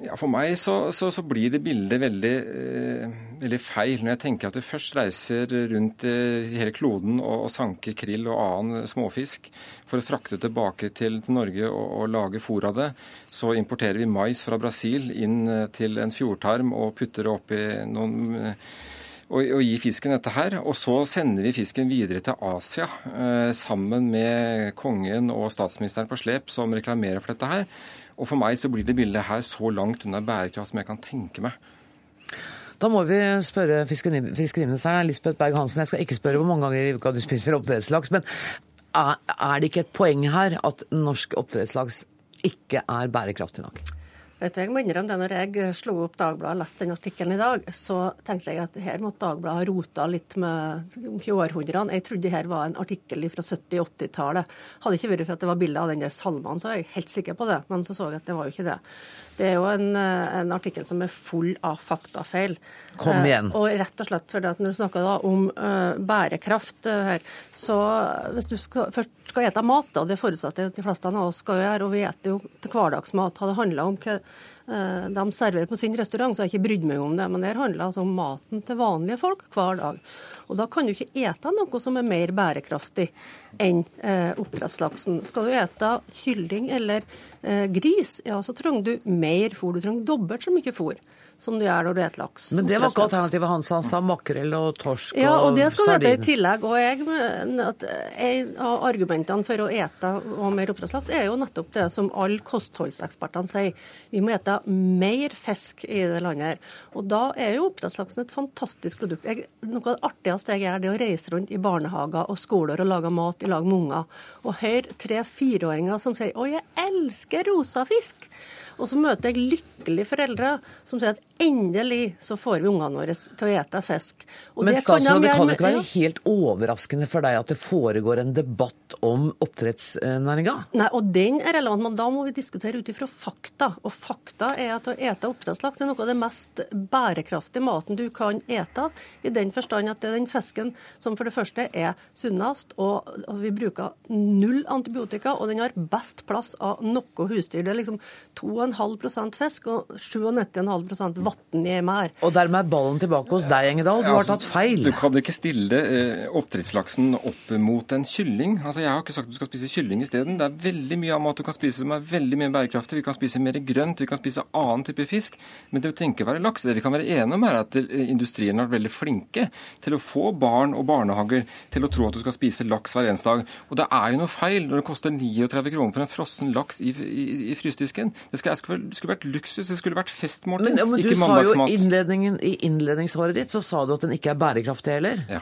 Ja, For meg så, så, så blir det bildet veldig, eh, veldig, feil når jeg tenker at du først reiser rundt eh, hele kloden og, og sanker krill og annen småfisk for å frakte tilbake til, til Norge og, og, lage fôr av det. Så importerer vi mais fra Brasil inn eh, til en fjordtarm og putter det oppi noen og, å, gi fisken dette her. Og så sender vi fisken videre til Asia eh, sammen med kongen og statsministeren på slep som reklamerer for dette her. Og for meg så blir det bildet her så langt unna bærekraft som jeg kan tenke meg. Da må vi spørre fiskeriministeren Lisbeth Berg-Hansen. Jeg skal ikke spørre hvor mange ganger i uka du spiser oppdrettslaks, men er det ikke et poeng her at norsk oppdrettslaks ikke er bærekraftig nok? Vet du, jeg må innrømme det, når jeg slo opp Dagbladet og leste den artikkelen i dag, så tenkte jeg at her måtte Dagbladet ha rota litt med århundrene. Jeg trodde her var en artikkel fra 70-80-tallet. Hadde ikke vært for at det var bilde av den der salmen, så er jeg helt sikker på det. Men så så jeg at det var jo ikke det. Det er jo en, en artikkel som er full av faktafeil. Kom eh, igjen. Eh, og rett og slett fordi at når du snakker da om uh, bærekraft uh, her, så hvis du skal, først skal ete mat, og det forutsetter de fleste av oss skal gjøre, og vi spiser jo til hverdagsmat, har det handla om hva uh, de serverer på sin restaurant, så har jeg ikke brydd meg om det. Men det handler altså om maten til vanlige folk hver dag. Og da kan du ikke ete noe som er mer bærekraftig enn eh, oppdrettslaksen. Skal du ete kylling eller eh, gris, ja, så trenger du mer fôr. Du trenger dobbelt så mye fôr. Som du gjør når du spiser laks. Men det var ikke alternativet hans. Han sa makrell og torsk Ja, og og det skal ete i tillegg. Og jeg av argumentene for å ete og mer oppdrettslaks er jo nettopp det som alle kostholdsekspertene sier. Vi må ete mer fisk i det landet her. Og da er jo oppdrettslaksen et fantastisk produkt. Jeg, noe av det artigste jeg gjør, det er å reise rundt i barnehager og skoler og lage mat i lag med unger. Og høre tre-fireåringer som sier 'Å, jeg elsker rosa fisk'. Og så møter jeg lykkelige foreldre som sier at endelig så får vi ungene våre til å ete fisk. Og Men statsråd, det kan jo ikke være helt overraskende for deg at det foregår en debatt om oppdrettsnæringa? Nei, og den er relevant, men da må vi diskutere ut ifra fakta. Og fakta er at å ete oppdrettslaks er noe av det mest bærekraftige maten du kan ete. I den forstand at det er den fisken som for det første er sunnest, og altså, vi bruker null antibiotika, og den har best plass av noe husdyr. Det er liksom 2,5% fisk og 97,5% vann i mer. Og dermed er ballen tilbake hos deg, Engedal. Du har altså, tatt feil. Du kan ikke stille eh, oppdrettslaksen opp mot en kylling. Altså, Jeg har ikke sagt at du skal spise kylling isteden. Det er veldig mye av mat du kan spise som er veldig mye bærekraftig. Vi kan spise mer grønt, vi kan spise annen type fisk. Men det trenger ikke være laks. Det vi kan være enige om, er at eh, industrien har vært veldig flinke til å få barn og barnehager til å tro at du skal spise laks hver eneste dag. Og det er jo noe feil når det koster 39 kroner for en frossen laks i, i, i frysedisken. Det, skal, det skulle- skulle vært luksus, det skulle vært festmåltid, Men, men du sa jo innledningen, i innledningssvaret ditt så sa du at den ikke er bærekraftig heller. Ja.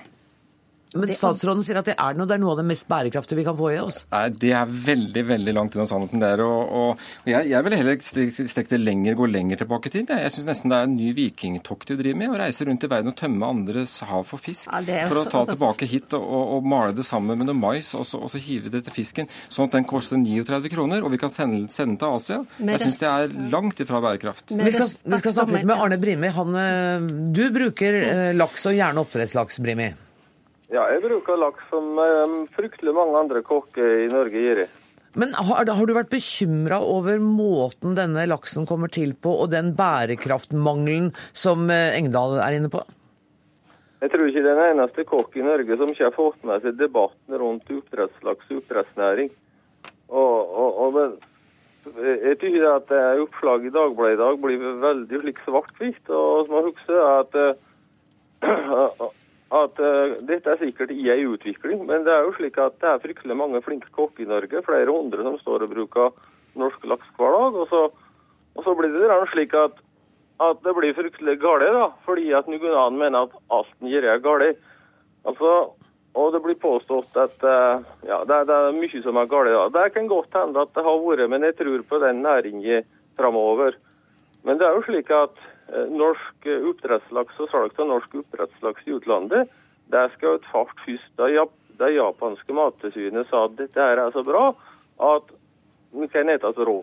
Men statsråden sier at det er, noe, det er noe av det mest bærekraftige vi kan få i oss. Nei, Det er veldig veldig langt unna sannheten der. Og, og, jeg, jeg vil heller strekke strek det lenger, gå lenger tilbake i tid. Jeg, jeg syns nesten det er en ny vikingtokt du driver med. Å reise rundt i verden og tømme andres hav for fisk. Ja, for å ta altså- tilbake hit og, og, og male det sammen med noe mais, og så, og så hive det til fisken. Sånn at den koster 39 kroner, og vi kan sende, sende til Asia. Med Jeg syns det er langt ifra bærekraft. Vi skal, vi skal snakke litt med Arne Brimi. Han, eh, du bruker eh, laks og gjerne oppdrettslaks, Brimi. Ja, jeg bruker laks som um, fryktelig mange andre kokker i Norge gjør. Men har, har du vært bekymra over måten denne laksen kommer til på, og den bærekraftmangelen som eh, Engdahl er inne på? Jeg tror ikke det er den eneste kokk i Norge som ikke har fått med seg debatten rundt oppdrettslaks og oppdrettsnæring. Og, og, og men, jeg tykker at oppslaget i Dagbladet i dag blir veldig slik svart-hvitt. Og som jeg husker at, eh, (clears throat) at uh, dette er sikkert i en utvikling, men det er jo slik at det er fryktelig mange flinke kokker i Norge. Flere hundre som står og bruker norsk laks hver dag. Og så, og så blir det slik at at det blir fryktelig galt, da, fordi at andre mener at alt en gjør er galt. Altså, og det blir påstått at uh, ja, det, er, det er mye som er galt. Da. Det kan godt hende at det har vært, men jeg tror på den næringen framover. Men det er jo slik at norsk eh, oppdrettslaks og salg av norsk oppdrettslaks i utlandet, det ta fart først da det japanske mattilsynet sa at dette her er så bra at vi kan etes rå.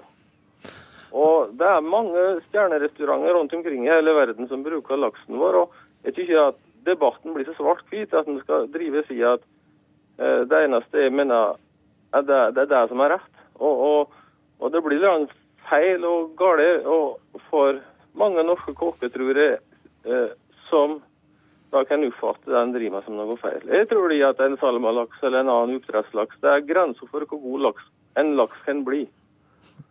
Og det er mange stjernerestauranter rundt omkring i hele verden som bruker laksen vår. og Jeg ikke at debatten blir så svart-hvit at en skal drive og si at eh, det eneste jeg mener er det, det er det som er rett. Og, og, og det blir litt feil og galt for mange norske kokker, tror jeg, eh, som da kan oppfatte den driver som noe feil. Jeg tror de at en salmalaks eller en annen oppdrettslaks, det er grenser for hvor god laks en laks kan bli.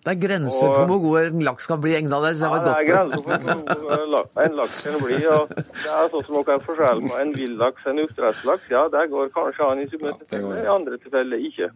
Det er grenser Og- for hvor god en laks kan bli, Engdahl. der. Ja, var det er grenser for hvor god en laks kan bli. og Det er sånn som man kan forskjelle på en villaks og en oppdrettslaks. Ja, det går kanskje an i ja, tilfeller, i andre tilfeller ikke.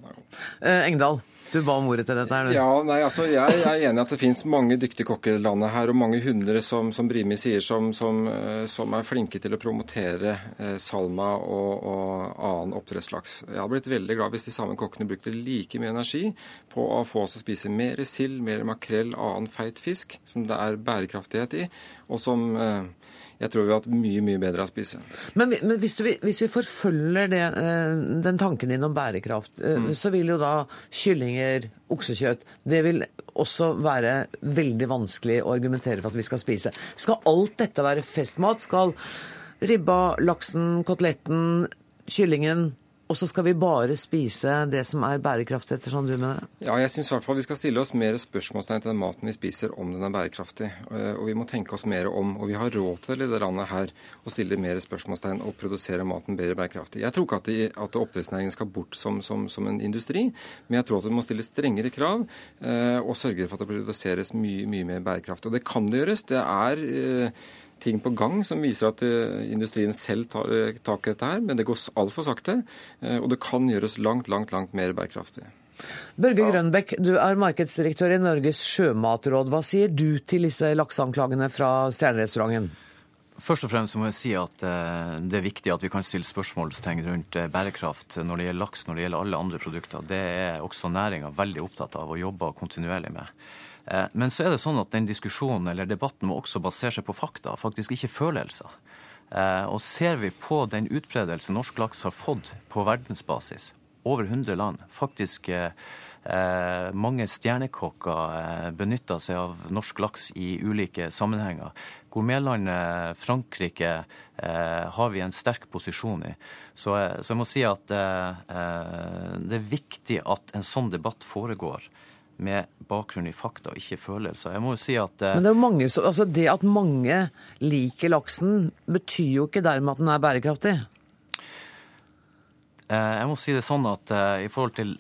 Eh, Engdahl, du ba om ordet til dette. her. du. Ja, nei, altså Jeg er enig i at det finnes mange dyktige kokker i landet her, og mange hundre, som, som Brimi sier, som, som, eh, som er flinke til å promotere eh, salma og, og annen oppdrettslaks. Jeg hadde blitt veldig glad hvis de samme kokkene brukte like mye energi på å få oss til å spise mer sild, mer makrell, annen feit fisk, som det er bærekraftighet i, og som eh, jeg tror vi har hatt mye, mye bedre å spise. Men, men hvis, du, hvis vi forfølger det, eh, den tanken din om bærekraft, eh, Mm. så vil jo da kyllinger, oksekjøtt Det vil også være veldig vanskelig å argumentere for at vi skal spise. Skal alt dette være festmat? Skal ribba, laksen, koteletten, kyllingen og så skal vi bare spise det som er bærekraftig, etter sånn du mener det? Ja, jeg syns i hvert fall vi skal stille oss mer spørsmålstegn til den maten vi spiser, om den er bærekraftig. Eh, og vi må tenke oss mer om, og vi har råd til i det landet her å stille mer spørsmålstegn og produsere maten bedre bærekraftig. Jeg tror ikke at, de, at oppdrettsnæringen skal bort som, som, som, en industri, men jeg tror at vi må stille strengere krav eh, og sørge for at det produseres mye, mye mer bærekraftig. Og det kan det gjøres. Det er eh, ting på gang som viser at eh, industrien selv tar eh, tak i dette her, men det går altfor sakte. Eh, og det kan gjøres langt, langt, langt mer bærekraftig. Børge Grønbekk, du er markedsdirektør i Norges sjømatråd. Hva sier du til disse lakseanklagene fra Stjernerestauranten? Først og fremst må jeg si at det er viktig at vi kan stille spørsmålstegn rundt bærekraft når det gjelder laks, når det gjelder alle andre produkter. Det er også næringa veldig opptatt av og jobber kontinuerlig med. Eh, men så er det sånn at den diskusjonen eller debatten må også basere seg på fakta, faktisk ikke følelser. Eh, og ser vi på den utbredelse norsk laks har fått på verdensbasis, over 100 land, faktisk eh, mange stjernekokker benytter seg av norsk laks i ulike sammenhenger. Gourmetlandet Frankrike har vi en sterk posisjon i. Så, så jeg må si at det er viktig at en sånn debatt foregår med bakgrunn i fakta, ikke følelser. Jeg må jo si at eh, Men det, mange, altså det at mange liker laksen, betyr jo ikke dermed at den er bærekraftig? Eh, jeg må si det sånn at uh, i forhold til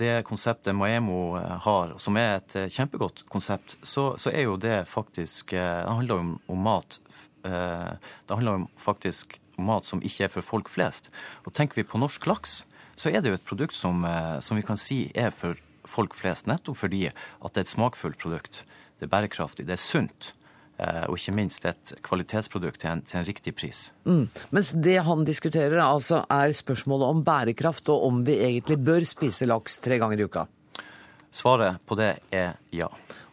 det konseptet Maemo har, som er et kjempegodt konsept, så, så er jo det faktisk Det handler om, om mat. det handler jo faktisk om mat som ikke er for folk flest. Og tenker vi på norsk laks, så er det jo et produkt som, som vi kan si er for folk flest, nettopp fordi at det er et smakfullt produkt. Det er bærekraftig, det er sunt. Eh, og ikke minst et kvalitetsprodukt til en, til en riktig pris. Mm. Mens det han diskuterer, altså er spørsmålet om bærekraft, og om vi egentlig bør spise laks tre ganger i uka. Svaret på det er ja.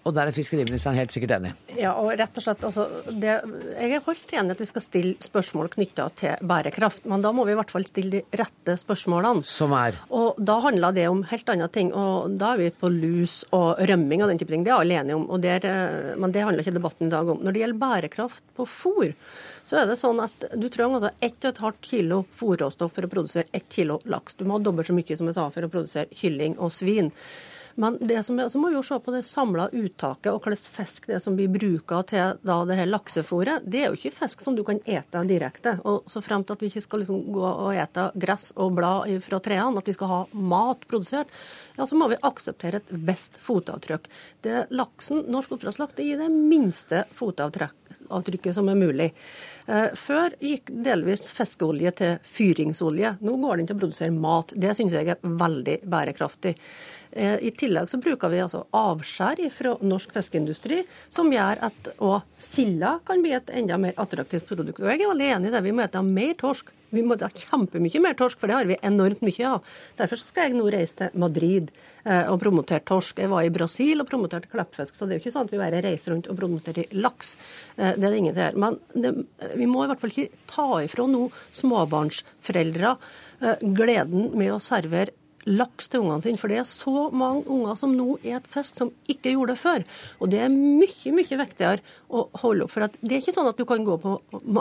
Og der er fiskeriministeren helt sikkert enig. Ja, og rett og slett, altså, det, Jeg er helt enig at vi skal stille spørsmål knytta til bærekraft, men da må vi i hvert fall stille de rette spørsmålene. Som er? Og Da handler det om helt andre ting. og Da er vi på lus og rømming og den type ting. Det er alle enige om. og der, eh, Men det handler ikke debatten i dag om. Når det gjelder bærekraft på fôr, så er det sånn at du trenger altså 1,5 kilo fôrråstoff for å produsere 1 kilo laks. Du må ha dobbelt så mye som jeg sa for å produsere kylling og svin. Men det som så må vi jo se på det samla uttaket og hvilken fisk det som blir bruka til da, det her laksefôret. Det er jo ikke fisk som du kan ete direkte. Og så frem til at vi ikke skal liksom gå og ete gress og blad fra trærne, at vi skal ha mat produsert, ja, så må vi akseptere et visst fotavtrykk. Det laksen, Norsk oppdrettslaks gir det minste fotavtrykket som er mulig. Eh, før gikk delvis fiskeolje til fyringsolje. Nå går den til å produsere mat. Det syns jeg er veldig bærekraftig. Eh, I tillegg så bruker vi altså avskjær fra norsk fiskeindustri, som gjør at òg silda kan bli et enda mer attraktivt produkt. Og jeg er veldig enig i det. Vi må spise mer torsk. Vi må ha kjempemye mer torsk, for det har vi enormt mye av. Derfor skal jeg nå reise til Madrid eh, og promotere torsk. Jeg var i Brasil og promoterte kleppfisk, så det er jo ikke sånn at vi bare reiser rundt og promoterer laks. Eh, det er det ingen som gjør. Men det, vi må i hvert fall ikke ta ifra nå småbarnsforeldre eh, gleden med å servere laks til ungene sine. For det er så mange unger som nå et fisk som ikke gjorde det før. Og det er mye, mye viktigere å holde opp. For det er ikke sånn at du kan gå på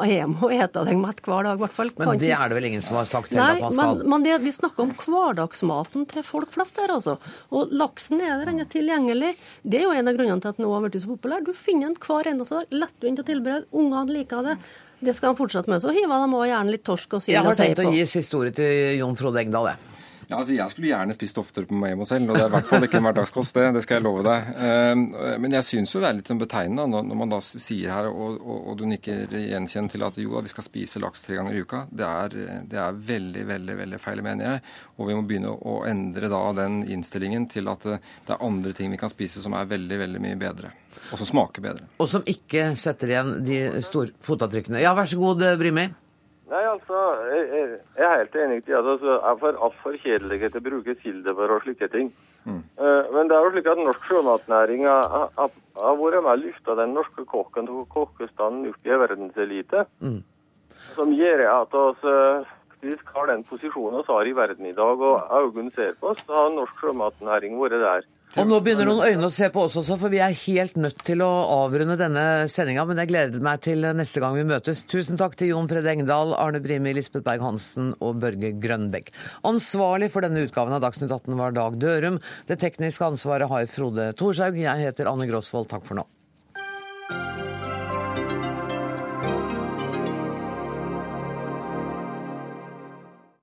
hjem og ete deg mett hver dag, i hvert fall. Men det er det vel ingen som har sagt heller at man skal? Men, men det, vi snakker om hverdagsmaten til folk flest her, altså. Og laksen er der, den er tilgjengelig. Det er jo en av grunnene til at den nå har blitt så populær. Du finner den hver eneste dag. Lettvint å tilberede. Ungene liker det. Det skal han fortsette med. Så hiver de òg gjerne litt torsk og sild og sei på. Jeg har tenkt å gi siste ordet til Jon Frode Engdahl, jeg. Ja, altså Jeg skulle gjerne spist oftere på meg hjemme selv, og det er i hvert fall ikke en hverdagskost, det. Det skal jeg love deg. Ehm, men jeg syns jo det er litt sånn betegnende når man da sier her, og, og, og du nikker gjenkjent til at jo, vi skal spise laks tre ganger i uka. Det er, det er veldig, veldig veldig feil, mener jeg. Og vi må begynne å endre da den innstillingen til at det er andre ting vi kan spise som er veldig, veldig mye bedre. Og som smaker bedre. Og som ikke setter igjen de store fotavtrykkene. Ja, vær så god, Brimi. Nei, altså, jeg, jeg er helt enig i at altså, jeg for altfor kjedelig til å bruke for og slike ting. Mm. Uh, men det er jo slik at norsk sjømatnæring har, har, vært med å løfte den norske kokken til kokkestanden opp i verdenselite. Mm. Som gjør at vi faktisk har den posisjonen vi har i verden i dag, og øynene ser på oss, så har norsk sjømatnæring vært der. Og nå begynner noen øyne å se på oss også, for vi er helt nødt til å avrunde denne sendinga. Men jeg gleder meg til neste gang vi møtes. Tusen takk til Jon Fred Engdahl, Arne Brimi, Lisbeth Berg-Hansen og Børge Grønbekk. Ansvarlig for denne utgaven av Dagsnytt 18 var Dag Dørum. Det tekniske ansvaret har Frode Thorshaug. Jeg heter Anne Grosvold. Takk for nå.